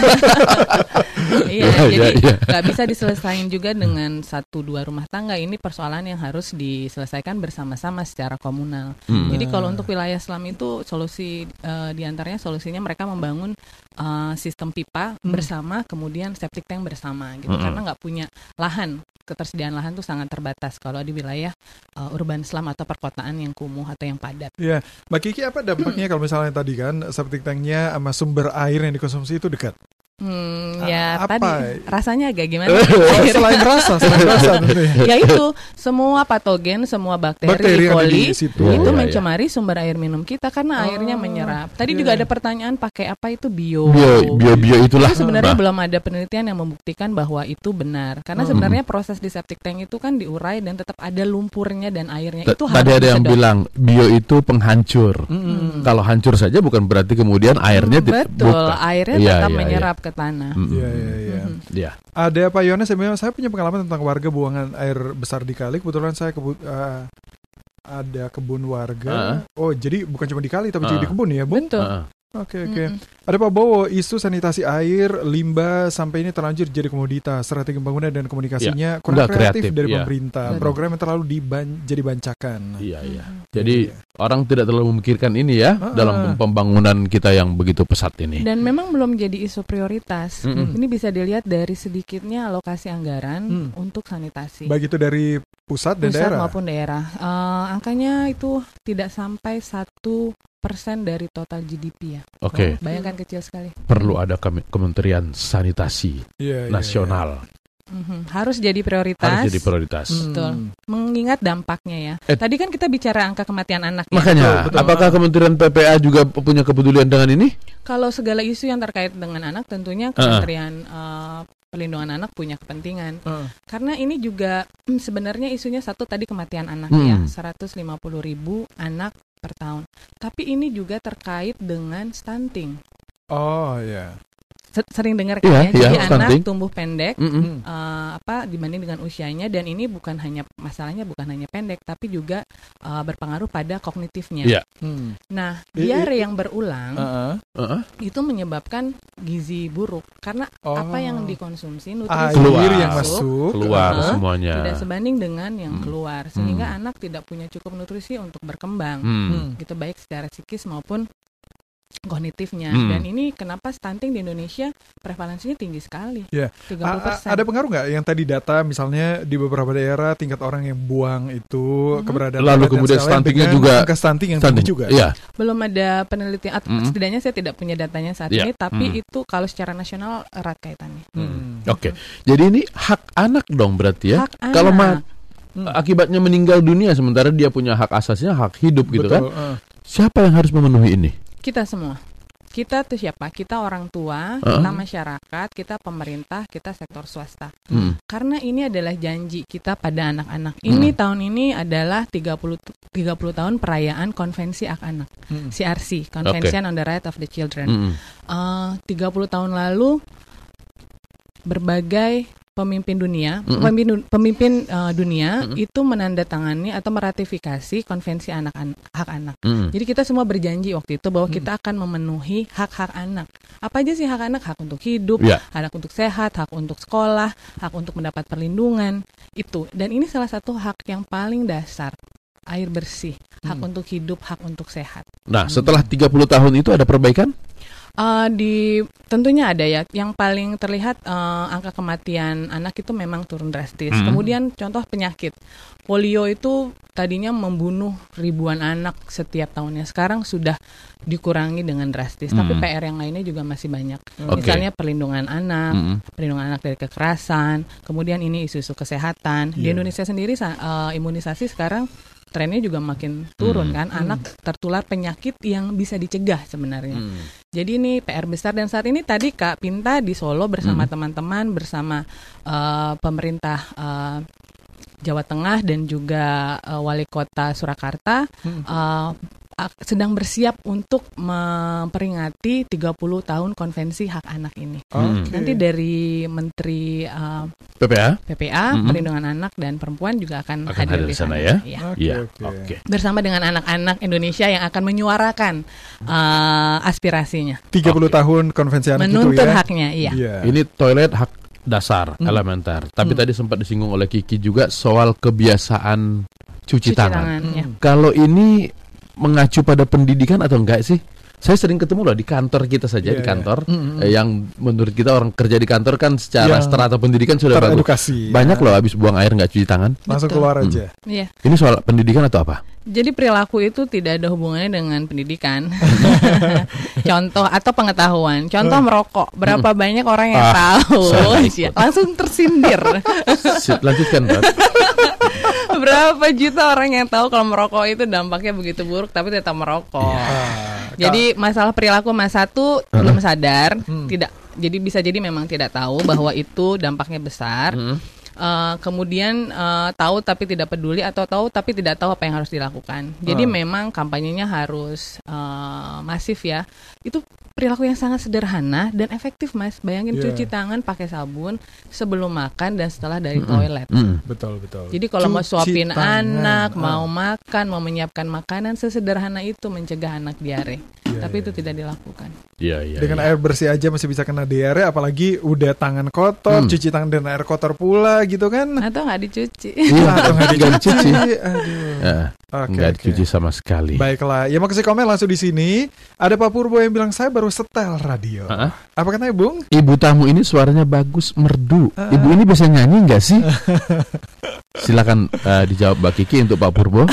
iya, *laughs* Iya, jadi iya, iya. nggak bisa diselesaikan juga dengan satu dua rumah tangga. Ini persoalan yang harus diselesaikan bersama-sama secara komunal. Hmm. Jadi kalau untuk wilayah Islam itu solusi eh, di antaranya solusinya mereka membangun eh, sistem pipa bersama, kemudian septic tank bersama gitu. Hmm. Karena nggak punya lahan, ketersediaan lahan tuh sangat terbatas kalau di wilayah eh, urban Islam atau perkotaan yang kumuh atau yang padat. Iya, Mbak Kiki apa dampaknya *clears throat* kalau misalnya tadi kan septic tanknya sama sumber air yang dikonsumsi itu dekat? Hmm, ya apa? tadi rasanya agak gimana? *laughs* Oh, selain rasa, selain *laughs* rasa ya itu semua patogen, semua bakteri, Bakteri E. situ. Iya, itu iya, mencemari sumber air minum kita karena Oh, airnya menyerap. Tadi iya. juga ada pertanyaan pakai apa itu bio. bio bio bio itulah. Itu sebenarnya Nah, belum ada penelitian yang membuktikan bahwa itu benar. Karena Hmm. sebenarnya proses di septic tank itu kan diurai dan tetap ada lumpurnya dan airnya t- itu tadi harus ada yang disedot. bilang bio itu penghancur. Mm-mm. Kalau hancur saja bukan berarti kemudian airnya Hmm, betul, airnya Iya, tetap iya, iya. menyerap ke tanah. Iya, iya, iya. Iya. Ada Pak Yones, saya, saya punya pengalaman tentang warga buangan air besar di kali. Kebetulan saya kebu eh, ada kebun warga. Oh, jadi bukan cuma di kali tapi juga Ah. di kebun ya, Bung? Betul. Heeh. Oke, oke. Mm-mm. Ada Pak Bowo, isu sanitasi air, limbah sampai ini terlanjur jadi komoditas. Strategi pembangunan dan komunikasinya kurang Nggak kreatif, kreatif, dari iya. pemerintah. Betul. Program yang terlalu diban jadi bancakan. Iya, iya. Iya, Jadi iya. orang tidak terlalu memikirkan ini ya Ah, dalam ah. pembangunan kita yang begitu pesat ini. Dan memang belum jadi isu prioritas. Mm-mm. Ini bisa dilihat dari sedikitnya alokasi anggaran Hmm. untuk sanitasi. Baik itu dari pusat dan pusat daerah. maupun daerah. Eh, angkanya itu tidak sampai satu persen dari total GDP ya. Oke, Bayangkan kecil sekali. perlu ada Kementerian Sanitasi Iya, iya, Nasional Mhm. Harus jadi prioritas. harus jadi prioritas. iya. Betul. Hmm. Mengingat dampaknya ya. Eh. Tadi kan kita bicara angka kematian anak ya. Makanya, Betul, betul. apakah Kementerian PPA juga punya kepedulian dengan ini? Kalau segala isu yang terkait dengan anak tentunya Kementerian eh, Perlindungan Anak punya kepentingan. Ah. Karena ini juga hmm, sebenarnya isunya satu tadi kematian anak Hmm. ya, 150 ribu anak per tahun. Tapi ini juga terkait dengan stunting. Oh, ya. Se- Sering dengar kan ya, iya, jadi anak tumbuh pendek Mm-mm. eh, apa dibanding dengan usianya dan ini bukan hanya masalahnya bukan hanya pendek tapi juga eh, berpengaruh pada kognitifnya. Iya. Hmm. Nah, diare yang berulang Ah, ah. Heeh. itu menyebabkan gizi buruk karena Oh. apa yang dikonsumsi Air nutrisi Keluar. yang masuk. keluar Heeh. semuanya. tidak sebanding dengan yang Hmm. keluar sehingga Hmm. anak tidak punya cukup nutrisi untuk berkembang Hmm. Hmm. gitu baik secara psikis maupun kognitifnya Hmm. dan ini kenapa stunting di Indonesia prevalensinya tinggi sekali Iya. 30% A- a- ada pengaruh nggak yang tadi data misalnya di beberapa daerah tingkat orang yang buang itu Mhm. keberadaan Lalu kemudian stuntingnya juga- angka stunting yang Stunting. tinggi juga. Iya. belum ada penelitian atau Hmm. setidaknya saya tidak punya datanya saat Iya. ini tapi Hmm. itu kalau secara nasional erat kaitannya Hmm. Oke. Jadi ini hak anak dong berarti ya. hak Kalau anak Hmm. akibatnya meninggal dunia sementara dia punya hak asasinya hak hidup gitu kan. Betul. ah. Siapa yang harus memenuhi ini? Kita semua Kita tuh siapa? Kita orang tua, Uh-uh. kita masyarakat, kita pemerintah, kita sektor swasta. Hmm. Karena ini adalah janji kita pada anak-anak. Ini tahun ini adalah 30 tu- 30 tahun perayaan Konvensi Hak Anak, Hmm. CRC, Convention on the Right of the Children. Hmm. Eh, 30 tahun lalu berbagai pemimpin dunia, Mm-mm. pemimpin du- pemimpin eh, dunia Mm-mm. itu menandatangani atau meratifikasi Konvensi Anak An- Hak Anak. Hmm. Jadi kita semua berjanji waktu itu bahwa kita akan memenuhi hak-hak anak. Apa aja sih hak anak? Hak untuk hidup, Ya. hak untuk sehat, hak untuk sekolah, hak untuk mendapat perlindungan. Itu. Dan ini salah satu hak yang paling dasar. Air bersih, hak Hmm. untuk hidup, hak untuk sehat. Nah, setelah 30 tahun itu ada perbaikan? Eh, di tentunya ada ya. Yang paling terlihat eh, angka kematian anak itu memang turun drastis. Hmm. Kemudian contoh penyakit polio itu tadinya membunuh ribuan anak setiap tahunnya. Sekarang sudah dikurangi dengan drastis. Tapi Hmm. PR yang lainnya juga masih banyak. Oke. Misalnya perlindungan anak, Hmm. perlindungan anak dari kekerasan. Kemudian ini isu-isu kesehatan. Di Iya. Indonesia sendiri eh, imunisasi sekarang trennya juga makin turun Hmm. kan. Anak tertular penyakit yang bisa dicegah sebenarnya. Hmm. Jadi ini PR besar dan saat ini tadi Kak Pinta di Solo bersama Hmm. teman-teman bersama eh, pemerintah eh, Jawa Tengah dan juga eh, wali kota Surakarta Hmm. ak- sedang bersiap untuk memperingati 30 tahun konvensi hak anak ini. Hmm. Oke. Nanti dari Menteri eh, PPA? PPA, Mm-mm. Perlindungan Anak dan Perempuan juga akan, Akan hadir di sana ya? Iya. Oke, Iya. oke. Oke. Bersama dengan anak-anak Indonesia yang akan menyuarakan eh, aspirasinya, 30 Oke. tahun konvensi anak menuntut itu ya. haknya, iya. Iya. Ini toilet hak dasar, Hmm. elementer. Tapi Hmm. tadi sempat disinggung oleh Kiki juga soal kebiasaan cuci, tangan. ya. Kalau ini mengacu pada pendidikan atau enggak sih? Saya sering ketemu loh di kantor kita saja Iya, di iya. kantor Mm-mm. eh, yang menurut kita orang kerja di kantor kan secara Yang strata pendidikan sudah bagus. Teredukasi. Banyak ya. loh habis buang air nggak cuci tangan. Langsung Betul. keluar Hmm. aja. Iya. Ini soal pendidikan atau apa? Jadi perilaku itu tidak ada hubungannya dengan pendidikan. *laughs* Contoh atau pengetahuan. Contoh merokok. Berapa banyak orang yang Hmm. Ah, tahu? Iya, Langsung tersindir. Si- Lanjutkan, Pak. *laughs* Berapa juta orang yang tahu kalau merokok itu dampaknya begitu buruk tapi tetap merokok. Ah, Jadi masalah perilaku mas satu belum sadar, Hmm. tidak. Jadi bisa jadi memang tidak tahu bahwa itu dampaknya besar. Mm. Eh, kemudian eh, tahu tapi tidak peduli atau tahu tapi tidak tahu apa yang harus dilakukan. Jadi Ah. memang kampanyenya harus eh, masif ya. Itu perilaku yang sangat sederhana dan efektif mas. Bayangin Iya. cuci tangan pakai sabun sebelum makan dan setelah dari Mm-mm. toilet. Mm. betul betul. Jadi kalau mau suapin tangan. anak, Ah. mau makan, mau menyiapkan makanan sesederhana itu mencegah anak diare. Iya, Tapi iya, itu iya. tidak dilakukan. Iya, iya. Dengan iya. air bersih aja masih bisa kena diare, apalagi udah tangan kotor, Hmm. cuci tangan dengan air kotor pula gitu kan? Atau nggak dicuci. Iya, *laughs* Atau nggak dicuci. Aduh. Ya, Oke, nggak dicuci sama sekali. Baiklah, ya mau kasih komen langsung di sini. Ada Pak Purbo yang bilang saya baru setel radio. Ah. Apa katanya Bung? Ibu tamu ini suaranya bagus, merdu. Ah. Ibu ini bisa nyanyi nggak sih? *laughs* Silakan eh, dijawab Mbak Kiki untuk Pak Purbo.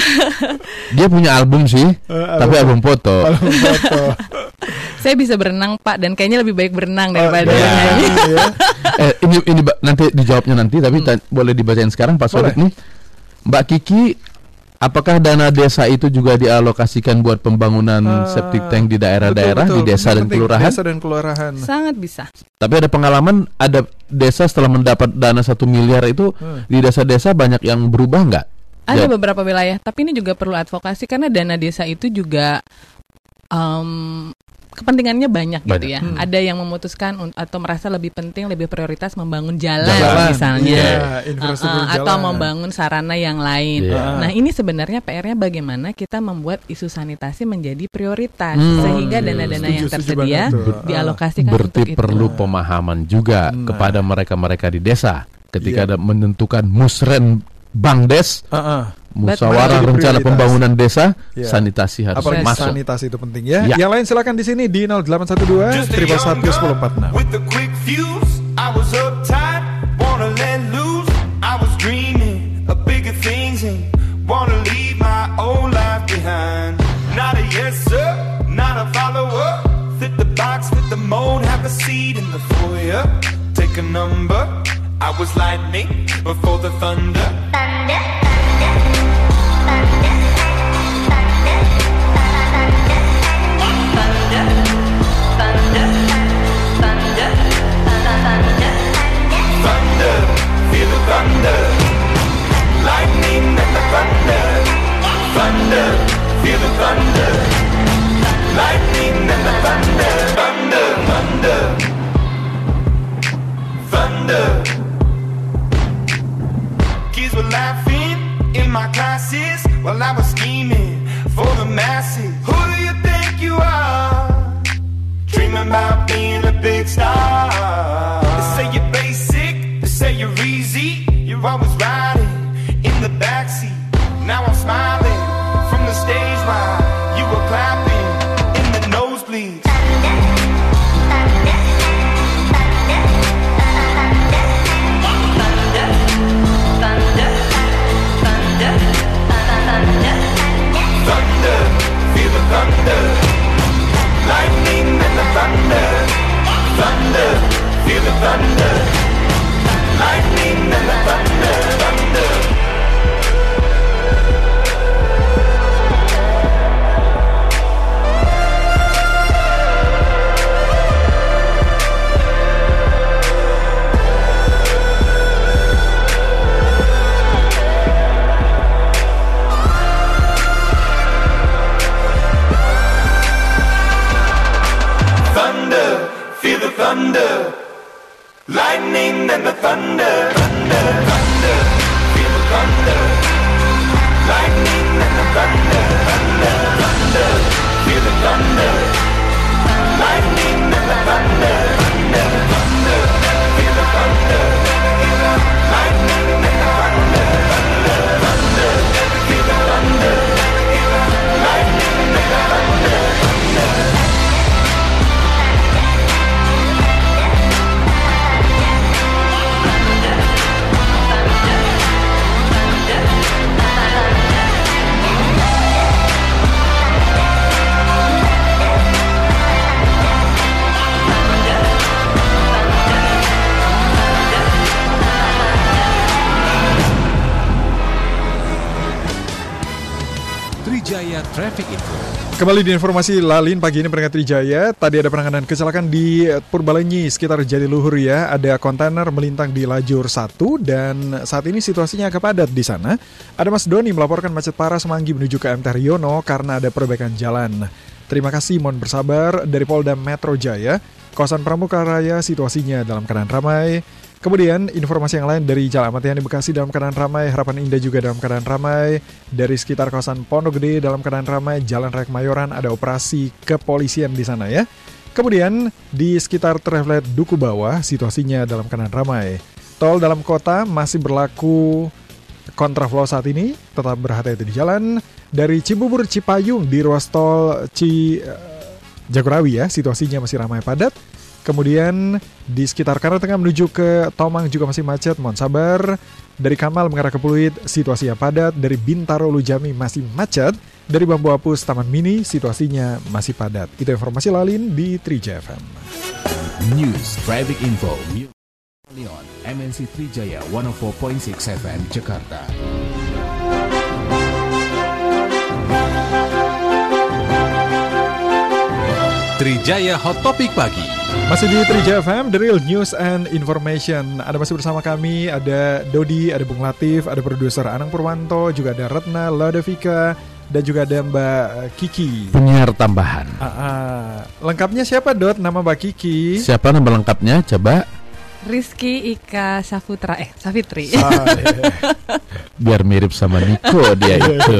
Dia punya album sih, Eh, tapi album foto. album foto. *laughs* Saya bisa berenang Pak dan kayaknya lebih baik berenang daripada Oh, iya. bernyanyi. ya. *laughs* Eh, ini ini Mbak, nanti dijawabnya nanti, tapi ta- boleh dibacain sekarang Pak Sodik nih. Mbak Kiki, apakah dana desa itu juga dialokasikan buat pembangunan Ah, septic tank di daerah-daerah, Betul, di desa dan kelurahan? Desa dan kelurahan. Sangat bisa. Tapi ada pengalaman, ada desa setelah mendapat dana satu miliar itu Hmm. di desa-desa banyak yang berubah nggak? Ada Ya. beberapa wilayah, tapi ini juga perlu advokasi karena dana desa itu juga em, kepentingannya banyak, gitu Banyak. ya. Hmm. Ada yang memutuskan atau merasa lebih penting, lebih prioritas membangun jalan, Jalan, misalnya. Iya, infrastruktur Uh, uh, atau jalan. membangun sarana yang lain. Iya. Nah, ini sebenarnya PR-nya bagaimana kita membuat isu sanitasi menjadi prioritas Hmm. sehingga dana-dana yang tersedia dialokasikan Berarti untuk itu. perlu pemahaman juga Nah. kepada mereka-mereka di desa ketika Iya. ada menentukan musren bangdes, Ah, ah. Musyawarah rencana pembangunan desa, Iya. sanitasi harus Apalagi masuk. sanitasi itu penting ya. Ya. Yang lain silakan di sini di 0812 Just a triple young satu sepuluh empat enam. girl with a quick fuse. I was uptight, wanna let loose. I was dreaming of bigger things and wanna leave my old life behind. Not a yes sir, not a follower. Fit the box, fit the mold, have a seat in the foyer. Take a number. I was lightning before the thunder. thunder. Lightning and the thunder. Thunder, feel the thunder. Lightning and the thunder. Thunder, thunder. Thunder. Kids were laughing in my classes While I was scheming for the masses. Who do you think you are? Dreaming about being a big star. Thunder. Lightning and the thunder. Thunder, thunder, feel the thunder. Lightning and the thunder. Thunder, thunder, feel the thunder. Lightning and the thunder. Traffic Info. Kembali di informasi Lalin pagi ini peringkat Trijaya. Tadi ada penanganan kecelakaan di Purbalenyi sekitar Jatiluhur ya. Ada kontainer melintang di lajur 1 dan saat ini situasinya agak padat di sana. Ada Mas Doni melaporkan macet parah Semanggi menuju ke MT Haryono karena ada perbaikan jalan. Terima kasih, mohon bersabar dari Polda Metro Jaya. Kawasan Pramuka Raya situasinya dalam keadaan ramai. Kemudian informasi yang lain dari Jalan Ahmad Yani Bekasi dalam keadaan ramai, Harapan Indah juga dalam keadaan ramai, dari sekitar kawasan Pondok Gede dalam keadaan ramai, Jalan Raya Kemayoran ada operasi kepolisian di sana ya. Kemudian di sekitar Travelet Duku Bawah situasinya dalam keadaan ramai. Tol dalam kota masih berlaku kontraflow saat ini, tetap berhati-hati di jalan. Dari Cibubur Cipayung di ruas tol Ci eh, ya, situasinya masih ramai padat. Kemudian di sekitar Karatengah menuju ke Tomang juga masih macet, mohon sabar. Dari Kamal mengarah ke Pluit, situasinya padat. Dari Bintaro Lujami masih macet. Dari Bambu Apus Taman Mini, situasinya masih padat. Itu informasi lalin di 3 FM. News Traffic Info. Leon, MNC Trijaya 104.6 FM Jakarta. Trijaya Hot Topic Pagi. Masih di 3 FM, The Real News and Information. Ada masih bersama kami, ada Dodi, ada Bung Latif, ada produser Anang Purwanto, juga ada Retna, Ladovika, dan juga ada Mbak Kiki. Penyiar tambahan. Ah, ah. Lengkapnya siapa Dot? Nama Mbak Kiki? Siapa nama lengkapnya? Coba Rizky Ika Saputra eh Safitri. Ah, iya. *laughs* biar mirip sama Niko dia itu.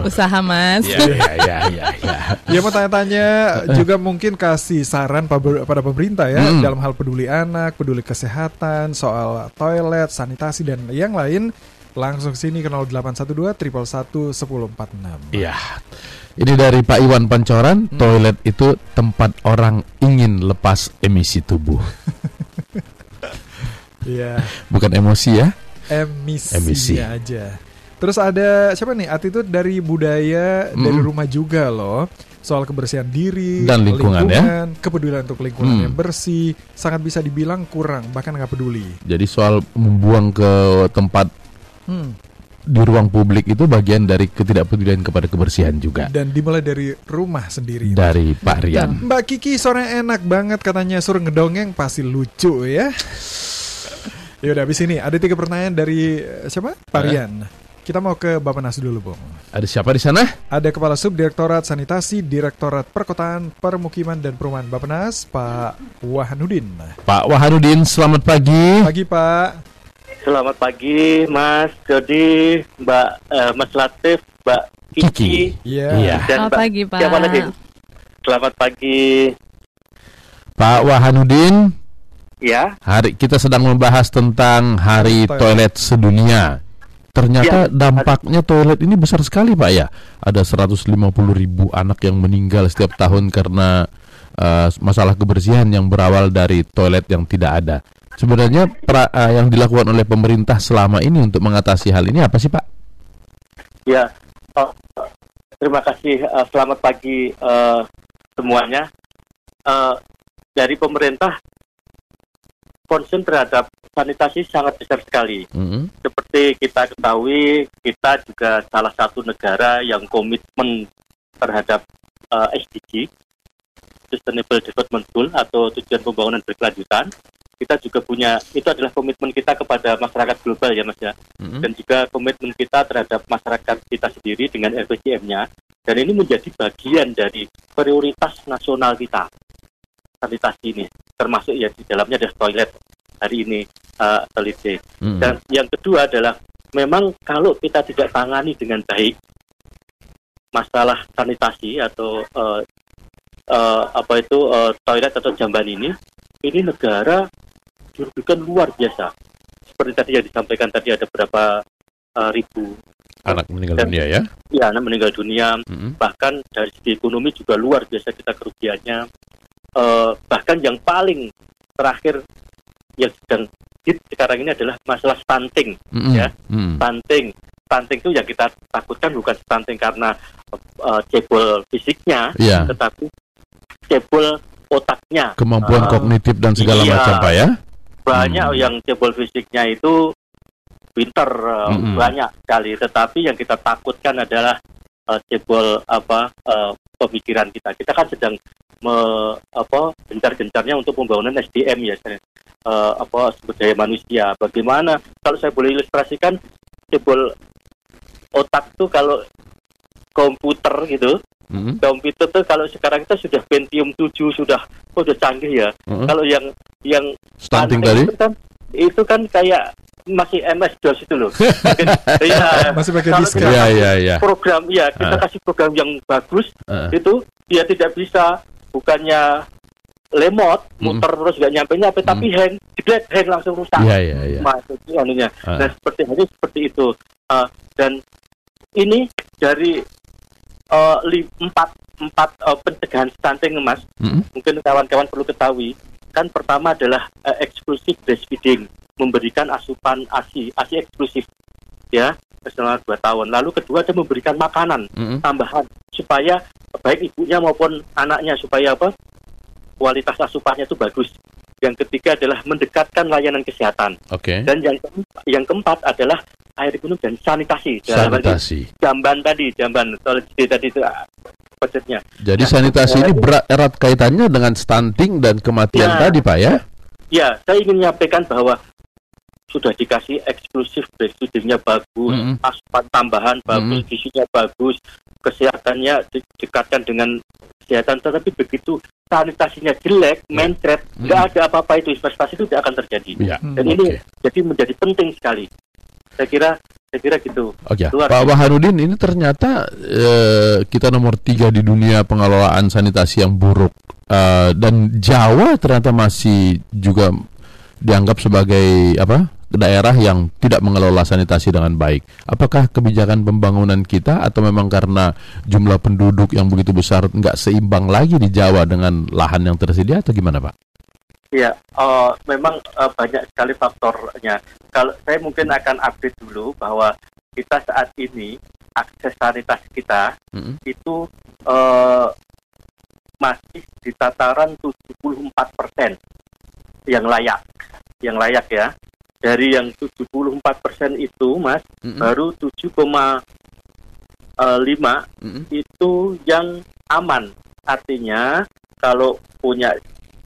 Usaha Mas. Ya, ya, ya, ya, ya. Ya mau tanya-tanya juga mungkin kasih saran pa- pada pemerintah ya Hmm. dalam hal peduli anak, peduli kesehatan, soal toilet, sanitasi dan yang lain. Langsung sini ke 0812 111 1046. Iya. Ini dari Pak Iwan Pancoran, toilet itu tempat orang ingin lepas emisi tubuh. *laughs* Iya, Bukan emosi ya. emisi, Emisi. aja. Terus ada siapa nih? Attitude dari budaya dari Mm. rumah juga loh. Soal kebersihan diri Dan lingkungan, ya. kepedulian untuk lingkungan Hmm. yang bersih sangat bisa dibilang kurang bahkan nggak peduli. Jadi soal membuang ke tempat Hmm. di ruang publik itu bagian dari ketidakpedulian kepada kebersihan juga. Dan dimulai dari rumah sendiri. Dari Pak Rian. Mbak Kiki sore enak banget katanya suruh ngedongeng pasti lucu ya. Ya udah habis ini ada tiga pertanyaan dari eh, siapa? Parian. Kita mau ke Bapenas dulu, Bung. Ada siapa di sana? Ada Kepala Subdirektorat Sanitasi Direktorat Perkotaan, Permukiman dan Perumahan Bapenas, Pak Wahanudin. Pak Wahanudin, selamat pagi. Pagi, Pak. Selamat pagi, Mas Jody, Mbak eh, Mas Latif, Mbak Kiki. Iya. Dan Selamat Mbak- pagi, Pak. Siapa lagi? Selamat pagi. Pak Wahanudin, Ya, hari kita sedang membahas tentang Hari Toilet. Toilet Sedunia. Ternyata Ya. dampaknya toilet ini besar sekali, Pak ya. Ada 150 ribu anak yang meninggal setiap tahun karena eh, masalah kebersihan yang berawal dari toilet yang tidak ada. Sebenarnya pra- eh, yang dilakukan oleh pemerintah selama ini untuk mengatasi hal ini apa sih, Pak? ya. Oh, terima kasih. eh, selamat pagi eh, semuanya. Eh, dari pemerintah concern terhadap sanitasi sangat besar sekali. Mm-mm. Seperti kita ketahui, kita juga salah satu negara yang komitmen terhadap eh, SDG, Sustainable Development Goal atau tujuan pembangunan berkelanjutan. Kita juga punya, itu adalah komitmen kita kepada masyarakat global ya Mas ya. Mm-mm. Dan juga komitmen kita terhadap masyarakat kita sendiri dengan RPJM-nya. Dan ini menjadi bagian dari prioritas nasional kita, sanitasi ini. Termasuk ya di dalamnya ada toilet hari ini, uh, toilet Mm-mm. dan yang kedua adalah memang kalau kita tidak tangani dengan baik masalah sanitasi atau eh, eh, apa itu eh, toilet atau jamban ini, ini negara dirugikan luar biasa. Seperti tadi yang disampaikan tadi ada berapa eh, ribu Anak meninggal Dan- dunia ya. ya anak meninggal dunia, Mm-mm. bahkan dari segi ekonomi juga luar biasa kita kerugiannya. Eh, bahkan yang paling terakhir yang sedang hit sekarang ini adalah masalah stunting. Mm-mm. Ya. Mm. stunting. Stunting itu yang kita takutkan bukan stunting karena uh, cebol fisiknya, Iya. tetapi cebol otaknya. Kemampuan Ah. kognitif dan segala Iya. macam, Pak ya. Banyak Hmm. yang cebol fisiknya itu pinter uh, Mm-mm. banyak sekali, tetapi yang kita takutkan adalah uh, cebol apa uh, pemikiran kita. Kita kan sedang me, apa gencar-gencarnya untuk pembangunan SDM ya, uh, apa sumber daya manusia. Bagaimana kalau saya boleh ilustrasikan cebol otak tuh kalau komputer gitu, Mm-mm. komputer tuh kalau sekarang kita sudah Pentium 7 sudah oh, udah canggih ya. Mm-mm. Kalau yang yang Stunting tadi. itu kan itu kan kayak masih MS DOS itu loh. *laughs* Mungkin- Iya. *laughs* Masih pakai Kalau disket. kita Iya, kasih iya, iya. Program ya kita Ah. kasih program yang bagus Ah. itu dia tidak bisa bukannya lemot Mm. muter terus nggak nyampe nyampe tapi hang jelek hang langsung rusak iya, iya. masuk itu anunya Ah. nah seperti ini seperti itu Ah, dan ini dari li- empat empat eh, pencegahan stunting mas Mm-mm. mungkin kawan-kawan perlu ketahui kan pertama adalah eh, eksklusif breastfeeding memberikan asupan asi asi eksklusif ya selama dua tahun lalu kedua ada memberikan makanan Mm-mm. tambahan supaya baik ibunya maupun anaknya supaya apa kualitas asupannya itu bagus yang ketiga adalah mendekatkan layanan kesehatan Oke. dan yang yang keempat adalah air minum dan sanitasi ini Sanitasi. jamban tadi jamban tadi itu ah, budgetnya Jadi Nah, sanitasi ini eh, berat erat kaitannya dengan stunting dan kematian Ya. tadi, Pak ya. Ya, saya ingin menyampaikan bahwa sudah dikasih eksklusif breastfeedingnya bagus, Mm-mm. asupan tambahan bagus, Mm-mm. gizinya bagus, kesehatannya didekatkan dengan kesehatan, tetapi begitu sanitasinya jelek, mencret, nggak ada apa-apa itu investasi itu tidak akan terjadi. Ya. Dan Oke. ini jadi menjadi penting sekali. Saya kira, saya kira gitu. Oke, Luar Pak biasa. Wahanudin ini ternyata eh, kita nomor tiga di dunia pengelolaan sanitasi yang buruk Eh, dan Jawa ternyata masih juga dianggap sebagai apa daerah yang tidak mengelola sanitasi dengan baik. Apakah kebijakan pembangunan kita atau memang karena jumlah penduduk yang begitu besar nggak seimbang lagi di Jawa dengan lahan yang tersedia atau gimana Pak? Ya, eh, memang eh, banyak sekali faktornya. Kalau saya mungkin akan update dulu bahwa kita saat ini akses sanitasi kita Mm-mm. itu eh, masih di tataran 74 persen yang layak, yang layak ya. Dari yang 74 persen itu, Mas, Mm-mm. baru 7,5 Mm-mm. itu yang aman. Artinya kalau punya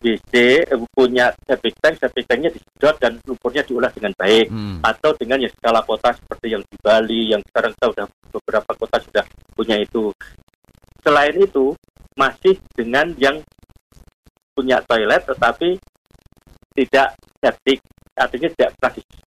WC eh, punya septic tank, septic tanknya disedot dan lumpurnya diolah dengan baik. Hmm. Atau dengan yang skala kota seperti yang di Bali, yang sekarang kita sudah beberapa kota sudah punya itu. Selain itu masih dengan yang punya toilet tetapi tidak septic, artinya tidak pernah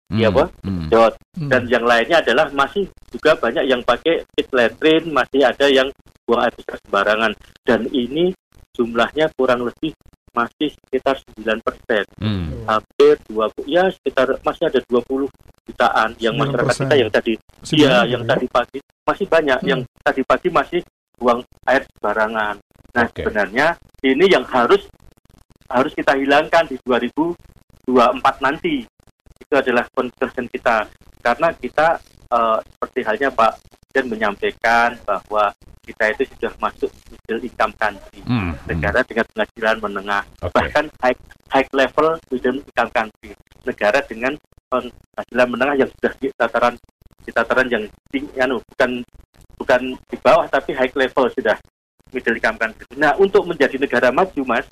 Iya, Hmm. Pak. Hmm. disedot. Hmm. Dan yang lainnya adalah masih juga banyak yang pakai pit latrine, masih ada yang buang air besar sembarangan. Dan ini jumlahnya kurang lebih masih sekitar 9 persen. Hmm. Hampir 20, ya sekitar masih ada 20 jutaan yang 9%. masyarakat kita yang tadi, iya banyak yang ya. tadi pagi masih banyak Hmm. yang tadi pagi masih buang air sembarangan. Nah Oke. sebenarnya ini yang harus harus kita hilangkan di 2024 nanti. Itu adalah concern kita karena kita eh, seperti halnya Pak Presiden menyampaikan bahwa kita itu sudah masuk middle income country, Hmm. negara dengan penghasilan menengah, Oke. bahkan high high level middle income country, negara dengan penghasilan menengah yang sudah di tataran di tataran yang tinggi, anu, bukan bukan di bawah tapi high level sudah middle income country. Nah, untuk menjadi negara maju, Mas,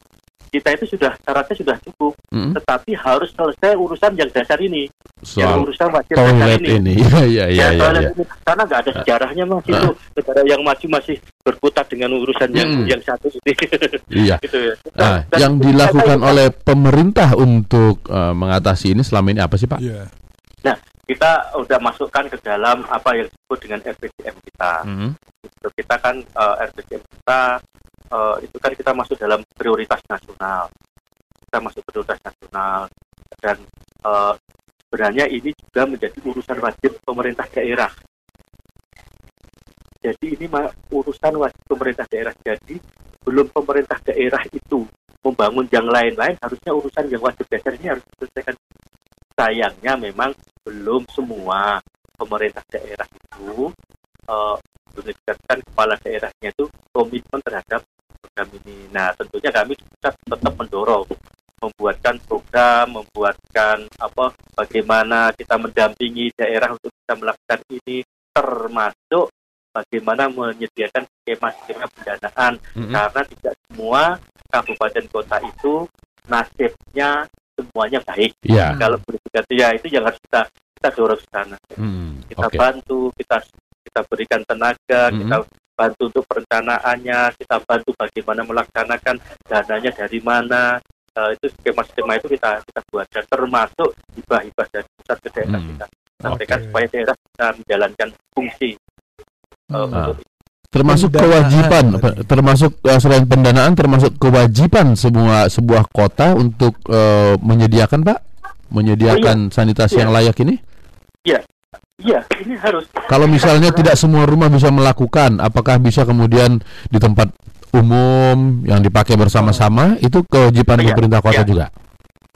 kita itu sudah syaratnya sudah cukup, Hmm. tetapi harus selesai urusan yang dasar ini, yang Soal urusan wajib dasar ini. ini. Iya, iya, iya, Ya, iya. toilet iya. ini. Karena nggak ada sejarahnya mas itu negara yang maju masih berkutat dengan urusan yang Hmm. yang satu ini. *laughs* Iya. *laughs* gitu ya. Nah, Dan- yang dilakukan oleh pemerintah untuk eh, mengatasi ini selama ini apa sih, Pak? Iya. kita udah masukkan ke dalam apa yang disebut dengan RPJM kita. Hmm. Kita kan eh, RPJM kita eh, itu kan kita masuk dalam prioritas nasional. Kita masuk prioritas nasional dan eh, sebenarnya ini juga menjadi urusan wajib pemerintah daerah. Jadi ini urusan wajib pemerintah daerah. Jadi belum pemerintah daerah itu membangun yang lain-lain, harusnya urusan yang wajib dasar ini harus diselesaikan. Sayangnya memang belum semua pemerintah daerah itu menegakkan kepala daerahnya itu komitmen terhadap program ini. Nah, tentunya kami juga tetap mendorong membuatkan program, membuatkan apa bagaimana kita mendampingi daerah untuk bisa melakukan ini termasuk bagaimana menyediakan skema-skema pendanaan Mm-mm. karena tidak semua kabupaten kota itu nasibnya semuanya baik. Iya. Kalau boleh dikatakan ya itu yang harus kita kita dorong ke sana. Hmm. Kita Oke. bantu, kita kita berikan tenaga, Mhm. kita bantu untuk perencanaannya, kita bantu bagaimana melaksanakan dananya dari mana. Eh, itu skema-skema itu kita kita buat dan termasuk hibah-hibah dari pusat ke daerah Hmm. kita sampaikan Oke. supaya daerah bisa menjalankan fungsi eh, Hmm. untuk Termasuk Pendanaan kewajiban, termasuk eh, selain pendanaan, termasuk kewajiban semua sebuah kota untuk eh, menyediakan, Pak, menyediakan sanitasi Iya. yang layak ini. Iya, ini harus Kalau misalnya tidak semua rumah bisa melakukan, apakah bisa kemudian di tempat umum yang dipakai bersama-sama itu kewajiban Iya, pemerintah kota iya. juga?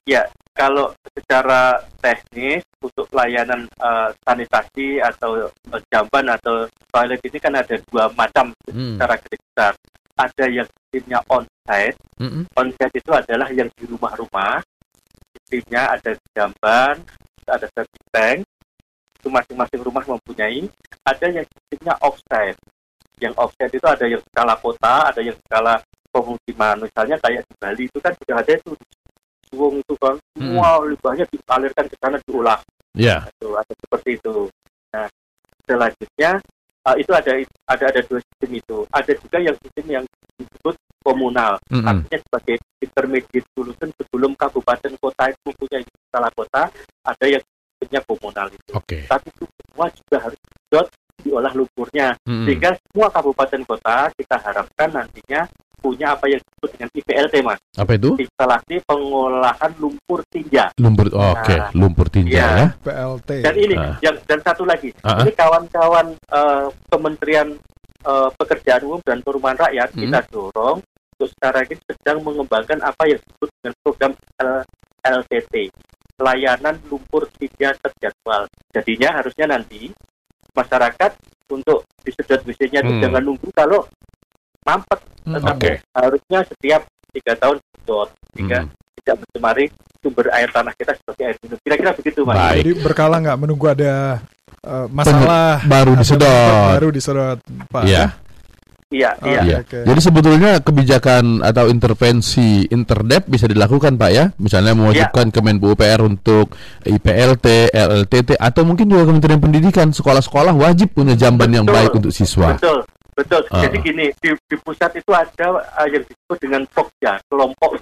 Ya, kalau secara teknis untuk layanan eh, sanitasi atau eh, jamban atau toilet ini kan ada dua macam Hmm. secara garis besar. Ada yang sistemnya on-site. Mm-mm. On-site itu adalah yang di rumah-rumah. Sistemnya ada jamban, ada septic tank. Itu masing-masing rumah mempunyai. Ada yang sistemnya off-site. Yang off-site itu ada yang skala kota, ada yang skala pemukiman. Misalnya kayak di Bali itu kan sudah ada itu suwung itu kan semua limbahnya dialirkan ke sana diolah itu ada seperti itu nah selanjutnya uh, itu ada ada ada dua sistem itu ada juga yang sistem yang disebut komunal Mm-mm. artinya sebagai intermediate solution sebelum kabupaten kota itu mempunyai skala kota ada yang sistemnya komunal itu Oke. tapi itu semua juga harus didot diolah lumpurnya Mm-mm. sehingga semua kabupaten kota kita harapkan nantinya punya apa yang disebut dengan IPLT mas Apa itu? instalasi pengolahan lumpur tinja Lumpur. Oke, Nah, lumpur tinja iya. ya. PLT. dan ini Ah. yang dan satu lagi Ah, ah. ini kawan-kawan eh, Kementerian eh, Pekerjaan Umum dan Perumahan Rakyat Hmm. kita dorong untuk sekarang ini sedang mengembangkan apa yang disebut dengan program L- LTT layanan lumpur tinja terjadwal jadinya harusnya nanti masyarakat untuk disedot WC-nya itu Hmm. jangan nunggu kalau mampet Hmm. tetapi Oke. harusnya setiap tiga tahun sedot sehingga Hmm. tidak mencemari sumber air tanah kita seperti air minum kira-kira begitu mas Baik. Jadi berkala nggak menunggu ada eh, masalah Baru ada disedot. baru disedot Pak. Iya. Iya, Oh, iya. Iya. Oke. Jadi sebetulnya kebijakan atau intervensi interdep bisa dilakukan Pak ya. Misalnya mewajibkan Kemenbu UPR untuk IPLT, LLTT atau mungkin juga Kementerian Pendidikan sekolah-sekolah wajib punya jamban yang Betul. baik untuk siswa. Betul, betul. Ah. Jadi gini, di, di pusat itu ada uh, yang disebut dengan POKJA, kelompok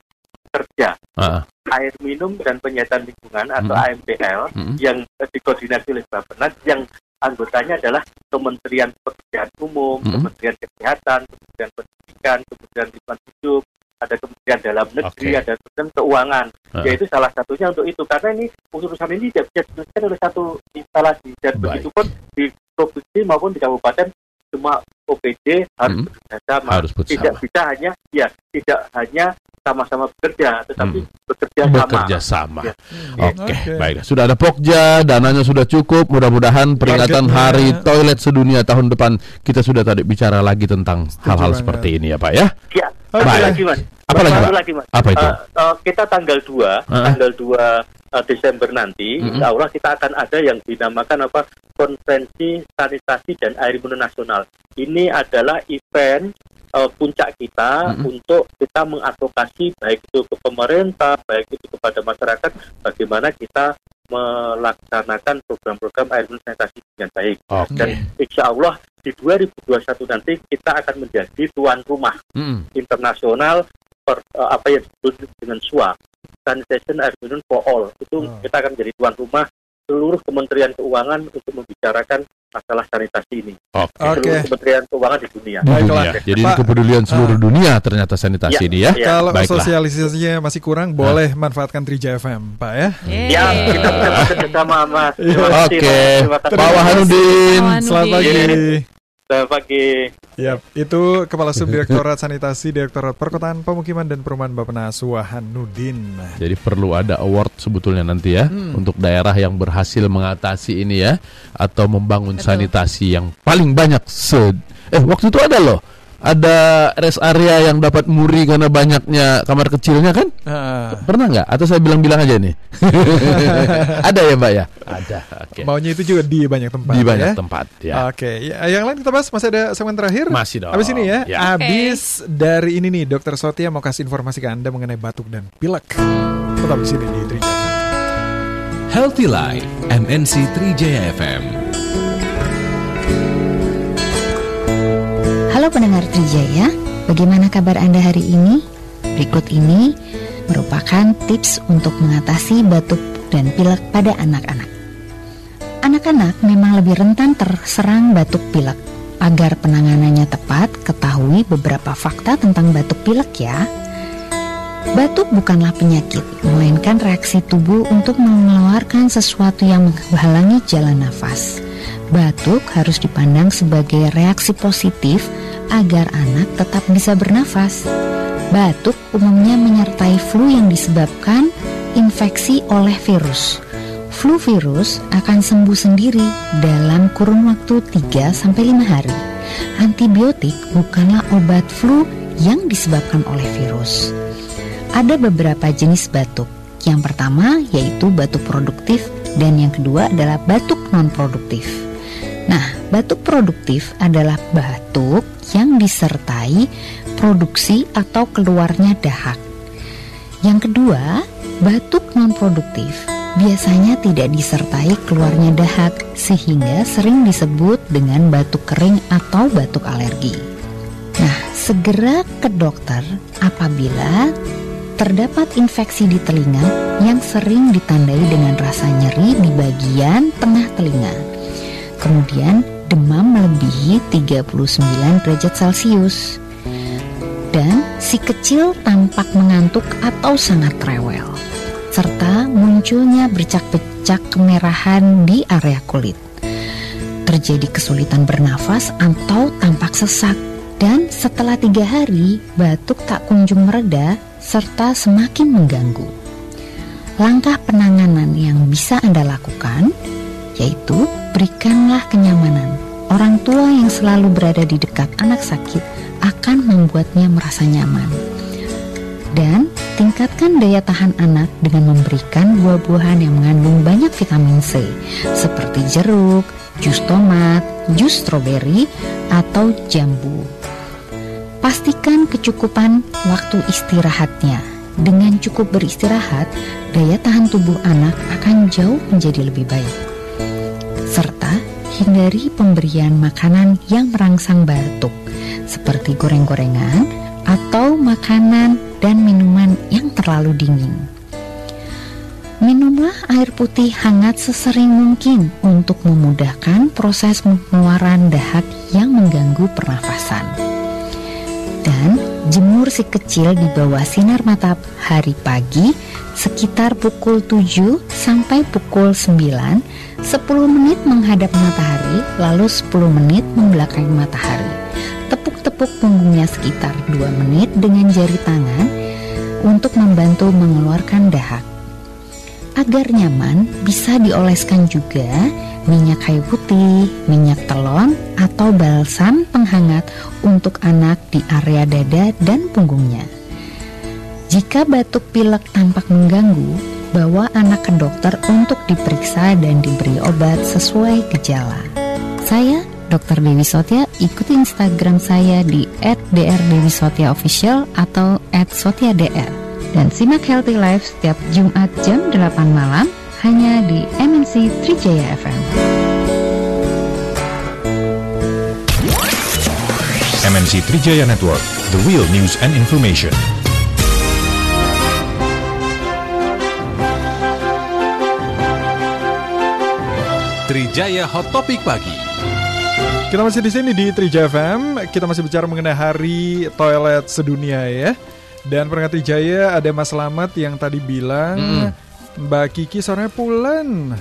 kerja Ah, air minum dan penyihatan lingkungan atau Mm. AMPL mm, yang uh, dikoordinasi oleh Bapenas yang anggotanya adalah Kementerian Pekerjaan Umum, Mm. Kementerian Kesehatan, Kementerian Pendidikan, Kementerian Lingkungan Hidup, ada Kementerian Dalam Negeri, Oke. ada Kementerian Keuangan. Ah. Yaitu salah satunya untuk itu karena ini urusan ini tidak bisa diselesaikan oleh satu instalasi dan Baik. begitu pun di provinsi maupun di kabupaten semua OPD harus Mm. bekerjasama. harus Tidak bersama. bisa hanya ya tidak hanya sama-sama bekerja, tetapi Mm. bekerja sama. Bekerja sama. Ya. Oke, Oke. baiklah. Sudah ada Pokja, dananya sudah cukup. Mudah-mudahan peringatan Targetnya- Hari Toilet Sedunia tahun depan kita sudah tadi bicara lagi tentang hal-hal seperti ini ya, Pak ya. Ya, Baik. lagi mas. Apa lagi, Pak? lagi mas. Apa itu? Eh, eh, kita tanggal 2, Ah. tanggal 2 eh, Desember nanti, Mm-mm. insya Allah kita akan ada yang dinamakan apa konferensi sanitasi dan air minum nasional. Ini adalah event eh, puncak kita Mm-mm. untuk kita mengadvokasi baik itu ke pemerintah, baik itu kepada masyarakat, bagaimana kita melaksanakan program-program air minum sanitasi dengan baik. Oke. Dan insya Allah di 2021 nanti kita akan menjadi tuan rumah Mm. internasional per, eh, apa yang disebut dengan SWA Sanitation Air Minimum for All itu Oh. kita akan menjadi tuan rumah seluruh Kementerian Keuangan untuk membicarakan masalah sanitasi ini Oke. Oke. seluruh Kementerian Keuangan di dunia Di Baiklah. dunia. Jadi ini Pak, kepedulian seluruh ah. dunia ternyata sanitasi Ya. ini ya. Ya. Kalau Baiklah. sosialisasinya masih kurang, boleh manfaatkan Trija FM, Pak ya. Yeay. ya kita bisa bekerja sama mas Iya. terima kasih Oke. Kasih Pak Wahanudin. Selamat pagi. Selamat pagi Yap, itu Kepala Subdirektorat Sanitasi Direktorat Perkotaan Pemukiman dan Perumahan Bappenas Wahanudin. Jadi perlu ada award sebetulnya nanti ya Hmm. untuk daerah yang berhasil mengatasi ini ya atau membangun Betul. sanitasi yang paling banyak se eh waktu itu ada loh ada rest area yang dapat muri karena banyaknya kamar kecilnya kan Ah, pernah nggak atau saya bilang-bilang aja nih *laughs* ada ya mbak ya ada oke maunya itu juga di banyak tempat. di banyak ya. tempat ya Oke, ya, yang lain kita bahas masih ada segmen terakhir. masih dong Habis ini ya, ya. habis dari ini nih, Dokter Sotia mau kasih informasi ke Anda mengenai batuk dan pilek. Tetap di sini di Trija. Healthy Life, MNC Trijaya FM. Halo pendengar Trijaya, bagaimana kabar Anda hari ini? Berikut ini merupakan tips untuk mengatasi batuk dan pilek pada anak-anak. Anak-anak memang lebih rentan terserang batuk pilek. Agar penanganannya tepat, ketahui beberapa fakta tentang batuk pilek ya. Batuk bukanlah penyakit, melainkan reaksi tubuh untuk mengeluarkan sesuatu yang menghalangi jalan nafas. Batuk harus dipandang sebagai reaksi positif agar anak tetap bisa bernafas. Batuk umumnya menyertai flu yang disebabkan infeksi oleh virus. Flu virus akan sembuh sendiri dalam kurun waktu 3-5 hari. Antibiotik bukanlah obat flu yang disebabkan oleh virus. Ada beberapa jenis batuk. Yang pertama yaitu batuk produktif dan yang kedua adalah batuk non-produktif. Nah, batuk produktif adalah batuk yang disertai produksi atau keluarnya dahak. Yang kedua, batuk non-produktif biasanya tidak disertai keluarnya dahak sehingga sering disebut dengan batuk kering atau batuk alergi. Nah, segera ke dokter apabila terdapat infeksi di telinga yang sering ditandai dengan rasa nyeri di bagian tengah telinga. Kemudian demam melebihi 39 derajat Celcius. Dan si kecil tampak mengantuk atau sangat rewel. Serta munculnya bercak-bercak kemerahan di area kulit. Terjadi kesulitan bernafas atau tampak sesak. Dan setelah tiga hari, batuk tak kunjung mereda serta semakin mengganggu. Langkah penanganan yang bisa Anda lakukan yaitu berikanlah kenyamanan. Orang tua yang selalu berada di dekat anak sakit akan membuatnya merasa nyaman. Dan tingkatkan daya tahan anak dengan memberikan buah-buahan yang mengandung banyak vitamin C seperti jeruk, jus tomat, jus stroberi, atau jambu. Pastikan kecukupan waktu istirahatnya. Dengan cukup beristirahat, daya tahan tubuh anak akan jauh menjadi lebih baik. Serta hindari pemberian makanan yang merangsang batuk, seperti goreng-gorengan atau makanan dan minuman yang terlalu dingin. Minumlah air putih hangat sesering mungkin untuk memudahkan proses pengeluaran dahak yang mengganggu pernafasan. Dan jemur si kecil di bawah sinar matahari pagi sekitar pukul 7 sampai pukul 9, 10 menit menghadap matahari, lalu 10 menit membelakangi matahari. Tepuk-tepuk punggungnya sekitar 2 menit dengan jari tangan untuk membantu mengeluarkan dahak. Agar nyaman, bisa dioleskan juga minyak kayu putih, minyak telon, atau balsam penghangat untuk anak di area dada dan punggungnya. Jika batuk pilek tampak mengganggu, bawa anak ke dokter untuk diperiksa dan diberi obat sesuai gejala. Saya, Dr. Dewi Sotia, ikuti Instagram saya di @drdewisotyaofficial atau @sotiadr dan simak Healthy Life setiap Jumat jam 8 malam hanya di MNC Trijaya FM. MNC Trijaya Network, the real news and information. Trijaya Hot Topic Pagi. Kita masih di sini di Trija FM. Kita masih bicara mengenai Hari Toilet Sedunia ya. Dan pendengar Trijaya ada Mas Slamet yang tadi bilang Mbak Kiki sore pulen.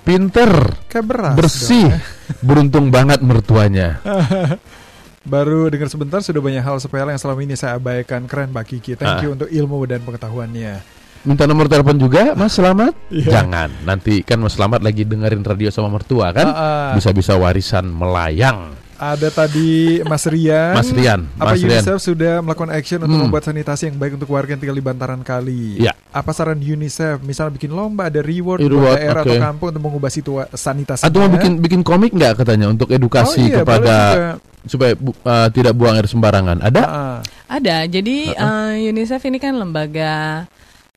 Pinter, Kayak beras. bersih, dong, ya. beruntung banget mertuanya. *laughs* Baru dengar sebentar sudah banyak hal sepele yang selama ini saya abaikan. Keren Mbak Kiki. Thank Ah. you untuk ilmu dan pengetahuannya. Minta nomor telepon juga, Mas Selamat? Iya. Jangan, nanti kan Mas Selamat lagi dengerin radio sama mertua kan? Ah, ah. Bisa-bisa warisan melayang. Ada tadi Mas Rian. Mas Rian, Apa Mas Rian. UNICEF sudah melakukan action untuk Hmm. membuat sanitasi yang baik untuk warga yang tinggal di bantaran kali? Ya. Apa saran UNICEF? Misalnya bikin lomba, ada reward, Reward, buat daerah atau oke. kampung untuk mengubah situa sanitasi. Atau mau bikin bikin komik nggak katanya untuk edukasi Oh iya, kepada supaya bu- uh, tidak buang air sembarangan. Ada? Ah, Ada. Jadi Uh-uh. eh, UNICEF ini kan lembaga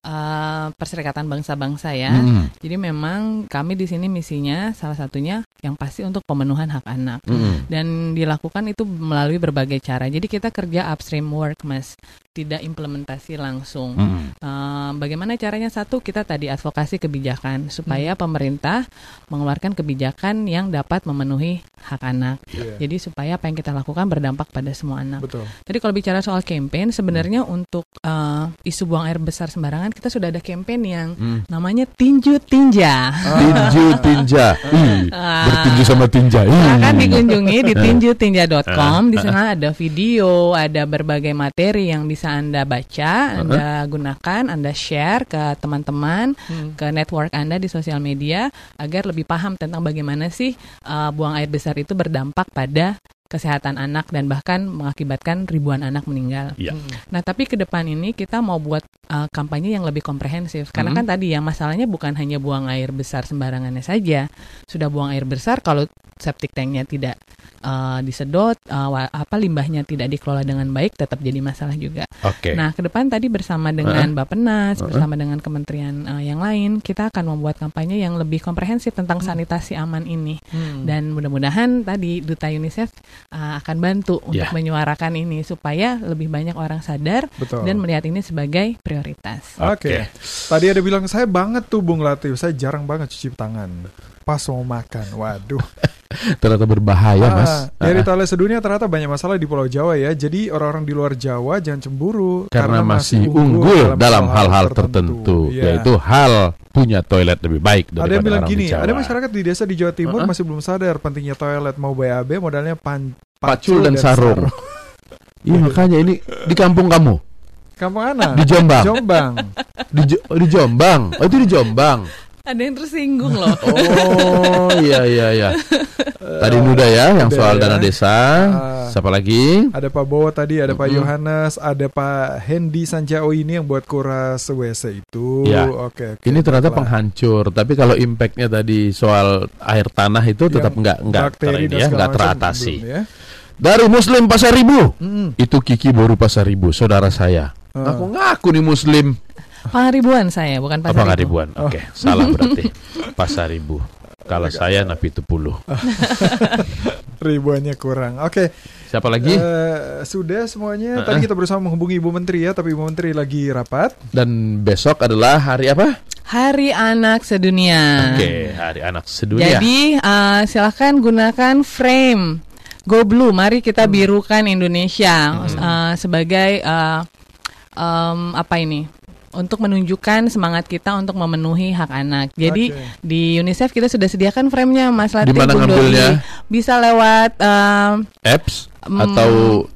eh, Perserikatan Bangsa-Bangsa ya. Mm-mm. Jadi memang kami di sini misinya salah satunya yang pasti untuk pemenuhan hak anak. Mm-mm. Dan dilakukan itu melalui berbagai cara. Jadi kita kerja upstream work, Mas. Tidak implementasi langsung. Mm-mm. Eh, bagaimana caranya? Satu, kita tadi advokasi kebijakan supaya pemerintah mengeluarkan kebijakan yang dapat memenuhi hak anak. iya, Jadi supaya apa yang kita lakukan berdampak pada semua anak. betul. Tadi kalau bicara soal campaign, sebenarnya untuk eh, isu buang air besar sembarangan, kita sudah ada campaign yang Mm. namanya tinju tinja. Tinju tinja. Ih, Ah. bertinju sama tinja. Ih. Silakan dikunjungi di Eh. tinjutinja.com. Di sana ada video, ada berbagai materi yang bisa Anda baca, Anda gunakan, Anda share ke teman-teman, ke network Anda di sosial media agar lebih paham tentang bagaimana sih uh, buang air besar itu berdampak pada kesehatan anak dan bahkan mengakibatkan ribuan anak meninggal. Iya. Nah, tapi ke depan ini kita mau buat uh, kampanye yang lebih komprehensif karena Hmm. kan tadi ya masalahnya bukan hanya buang air besar sembarangannya saja. Sudah buang air besar kalau septic tanknya tidak uh, disedot, uh, apa limbahnya tidak dikelola dengan baik tetap jadi masalah juga. Oke. Nah, ke depan tadi bersama dengan Bappenas, bersama dengan kementerian uh, yang lain, kita akan membuat kampanye yang lebih komprehensif tentang sanitasi aman ini. Hmm. Dan mudah-mudahan tadi duta UNICEF uh, akan bantu untuk Ya. menyuarakan ini supaya lebih banyak orang sadar Betul. dan melihat ini sebagai prioritas. Oke. Tadi ada bilang saya banget tuh Bung Latif, saya jarang banget cuci tangan pas mau makan. Waduh. *laughs* Ternyata berbahaya, Ah, Mas. Dari Ah, toilet sedunia ternyata banyak masalah di Pulau Jawa ya. Jadi orang-orang di luar Jawa jangan cemburu karena masih unggul dalam hal-hal tertentu, Iya. yaitu hal punya toilet lebih baik daripada Ada yang bilang orang gini, di Jawa. ada masyarakat di desa di Jawa Timur Uh-uh. masih belum sadar pentingnya toilet mau BAB modalnya pan, Pacul dan sarung. *laughs* Iya makanya ini di kampung kamu, Kampung mana? di Jombang, Jombang. di, Jo- di Jombang. Oh itu di Jombang. Ada yang tersinggung loh. Oh iya iya iya. *laughs* Tadi Nuda ya yang Nuda soal ya. dana desa. Ah. Siapa lagi? Ada Pak Bowo tadi, ada Pak Mm-mm. Yohanes, ada Pak Hendy Sanjao ini yang buat kuras WC itu. Ya. Oke, oke. Ini ternyata baiklah. penghancur. Tapi kalau impactnya tadi soal air tanah itu tetap Yang nggak nggak ter, ya nggak teratasi. belum ya. Dari Muslim Pasar Ribu. Mm. Itu Kiki baru Pasar Ribu, saudara saya. Ah. Aku ngaku nih Muslim. Pangaribuan saya, bukan pasar Apa nggak Ibu. ribuan? Oke, salah berarti. *laughs* Pasar Ribu. Kalau saya napi itu puluh. *laughs* Ribuannya kurang. Oke. Siapa lagi? Eh, sudah semuanya. Eh, Tadi eh. kita berusaha menghubungi Ibu Menteri ya, tapi Ibu Menteri lagi rapat. Dan besok adalah hari apa? Hari Anak Sedunia. Oke, hari anak sedunia. Jadi eh, silahkan gunakan frame Go Blue. Mari kita birukan Indonesia eh, sebagai eh, em, apa ini? Untuk menunjukkan semangat kita untuk memenuhi hak anak. Jadi Oke. di UNICEF kita sudah sediakan framenya, Mas mana Bung? Bisa lewat em, apps Hmm, atau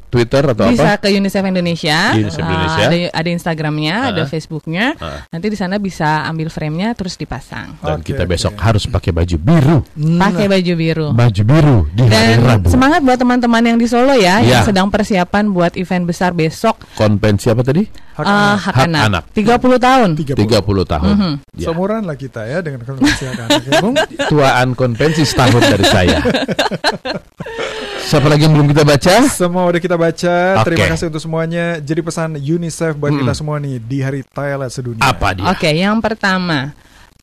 Twitter atau bisa apa? ke UNICEF Indonesia. UNICEF Uh, Indonesia. ada ada Instagramnya, ada Uh-uh. Facebooknya. Uh. Nanti di sana bisa ambil framenya terus dipasang. Dan Oke, kita besok harus pakai baju biru. Pakai baju biru. Baju biru di hari Dan Rabu. semangat buat teman-teman yang di Solo ya, Ya. yang sedang persiapan buat event besar besok Konvensi apa tadi? Hak uh, anak. hak, Hak anak. anak. 30 tahun. 30 tahun. Mhm. Ya. Seumuran lah kita ya dengan konvensi hak anak. ya, Bung. *laughs* Tuaan konvensi setahun dari saya. *laughs* Siapa lagi yang belum kita baca? Semua udah kita baca. Oke. Terima kasih untuk semuanya. Jadi pesan UNICEF buat Mm. kita semua nih di Hari Toilet Sedunia. Apa dia? Oke, yang pertama,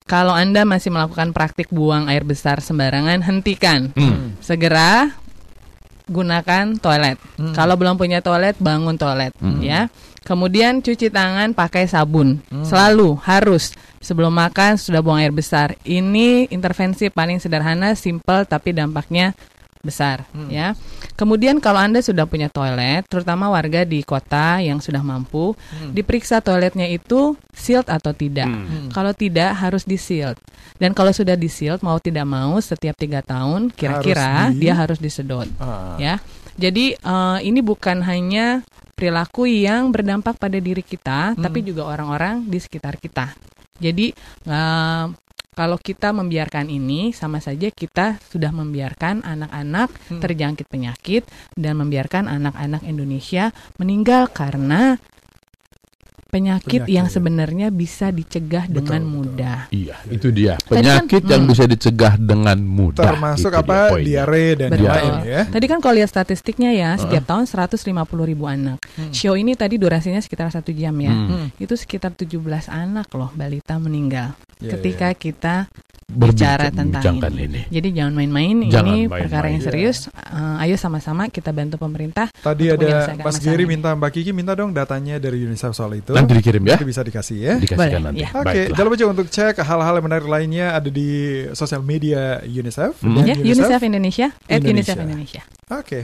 kalau Anda masih melakukan praktik buang air besar sembarangan, hentikan. Hmm. Segera gunakan toilet. Hmm. Kalau belum punya toilet, bangun toilet, Hmm. ya. Kemudian cuci tangan pakai sabun. Selalu harus sebelum makan sudah buang air besar. Ini intervensi paling sederhana, simple tapi dampaknya besar, ya. Kemudian kalau Anda sudah punya toilet, terutama warga di kota yang sudah mampu, diperiksa toiletnya itu sealed atau tidak. Kalau tidak harus di sealed. Dan kalau sudah di sealed mau tidak mau setiap tiga tahun kira-kira Harus di- dia harus disedot Ah. ya. Jadi eh, ini bukan hanya perilaku yang berdampak pada diri kita, tapi juga orang-orang di sekitar kita. Jadi eh, kalau kita membiarkan ini, sama saja kita sudah membiarkan anak-anak terjangkit penyakit dan membiarkan anak-anak Indonesia meninggal karena penyakit, yang Penyakit. sebenarnya bisa dicegah dengan betul. mudah. Iya, itu dia. Tadi kan- Penyakit yang hmm. bisa dicegah dengan mudah. Termasuk Itu dia apa? Diare dan Betul. lain ya. Tadi kan kalau lihat statistiknya ya, setiap tahun 150 ribu anak. Show ini tadi durasinya sekitar satu jam ya. Hmm. Itu sekitar 17 anak loh balita meninggal Iya, ketika kita Berbicara bicara tentang ini. ini. Jadi jangan main-main, ini main-main. perkara yang Iya. serius. Eh, ayo sama-sama kita bantu pemerintah. Tadi ada Mas Giri minta Mbak Kiki minta dong datanya dari UNICEF soal itu. Nanti dikirim ya. Nanti bisa dikasih ya. Dikasihkan Boleh, nanti. ya. Oke, Baiklah. jangan lupa juga untuk cek hal-hal yang menarik lainnya ada di sosial media UNICEF. Hmm. Ya, UNICEF Indonesia, at Indonesia. UNICEF Indonesia. Oke,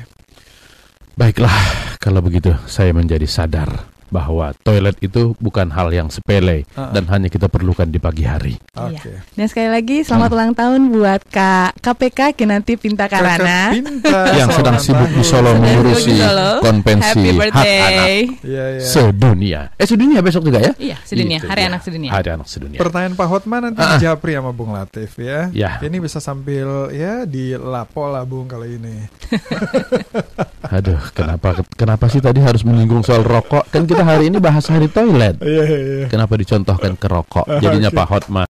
Baiklah, kalau begitu saya menjadi sadar bahwa toilet itu bukan hal yang sepele Ah. dan hanya kita perlukan di pagi hari. oke. Iya. Dan sekali lagi selamat ulang tahun buat Kak KPK Kinanti Pinta Karana. Pinta, *laughs* yang sedang sibuk di. Solo mengurusi konvensi Happy hak birthday. anak Iya, iya. sedunia. Eh sedunia besok juga ya? Iya, sedunia, Itu Hari dia. Anak Sedunia. Hari anak sedunia. Pertanyaan Pak Hotma nanti Ah. dijapri sama Bung Latif ya. Ya. Ini bisa sambil ya di lapo lah Bung kalau ini. *laughs* Aduh, kenapa kenapa sih tadi harus menyinggung soal rokok? Kan kita hari ini bahas hari toilet. Iya, iya, iya. Kenapa dicontohkan ke rokok? Jadinya. Pak Hotma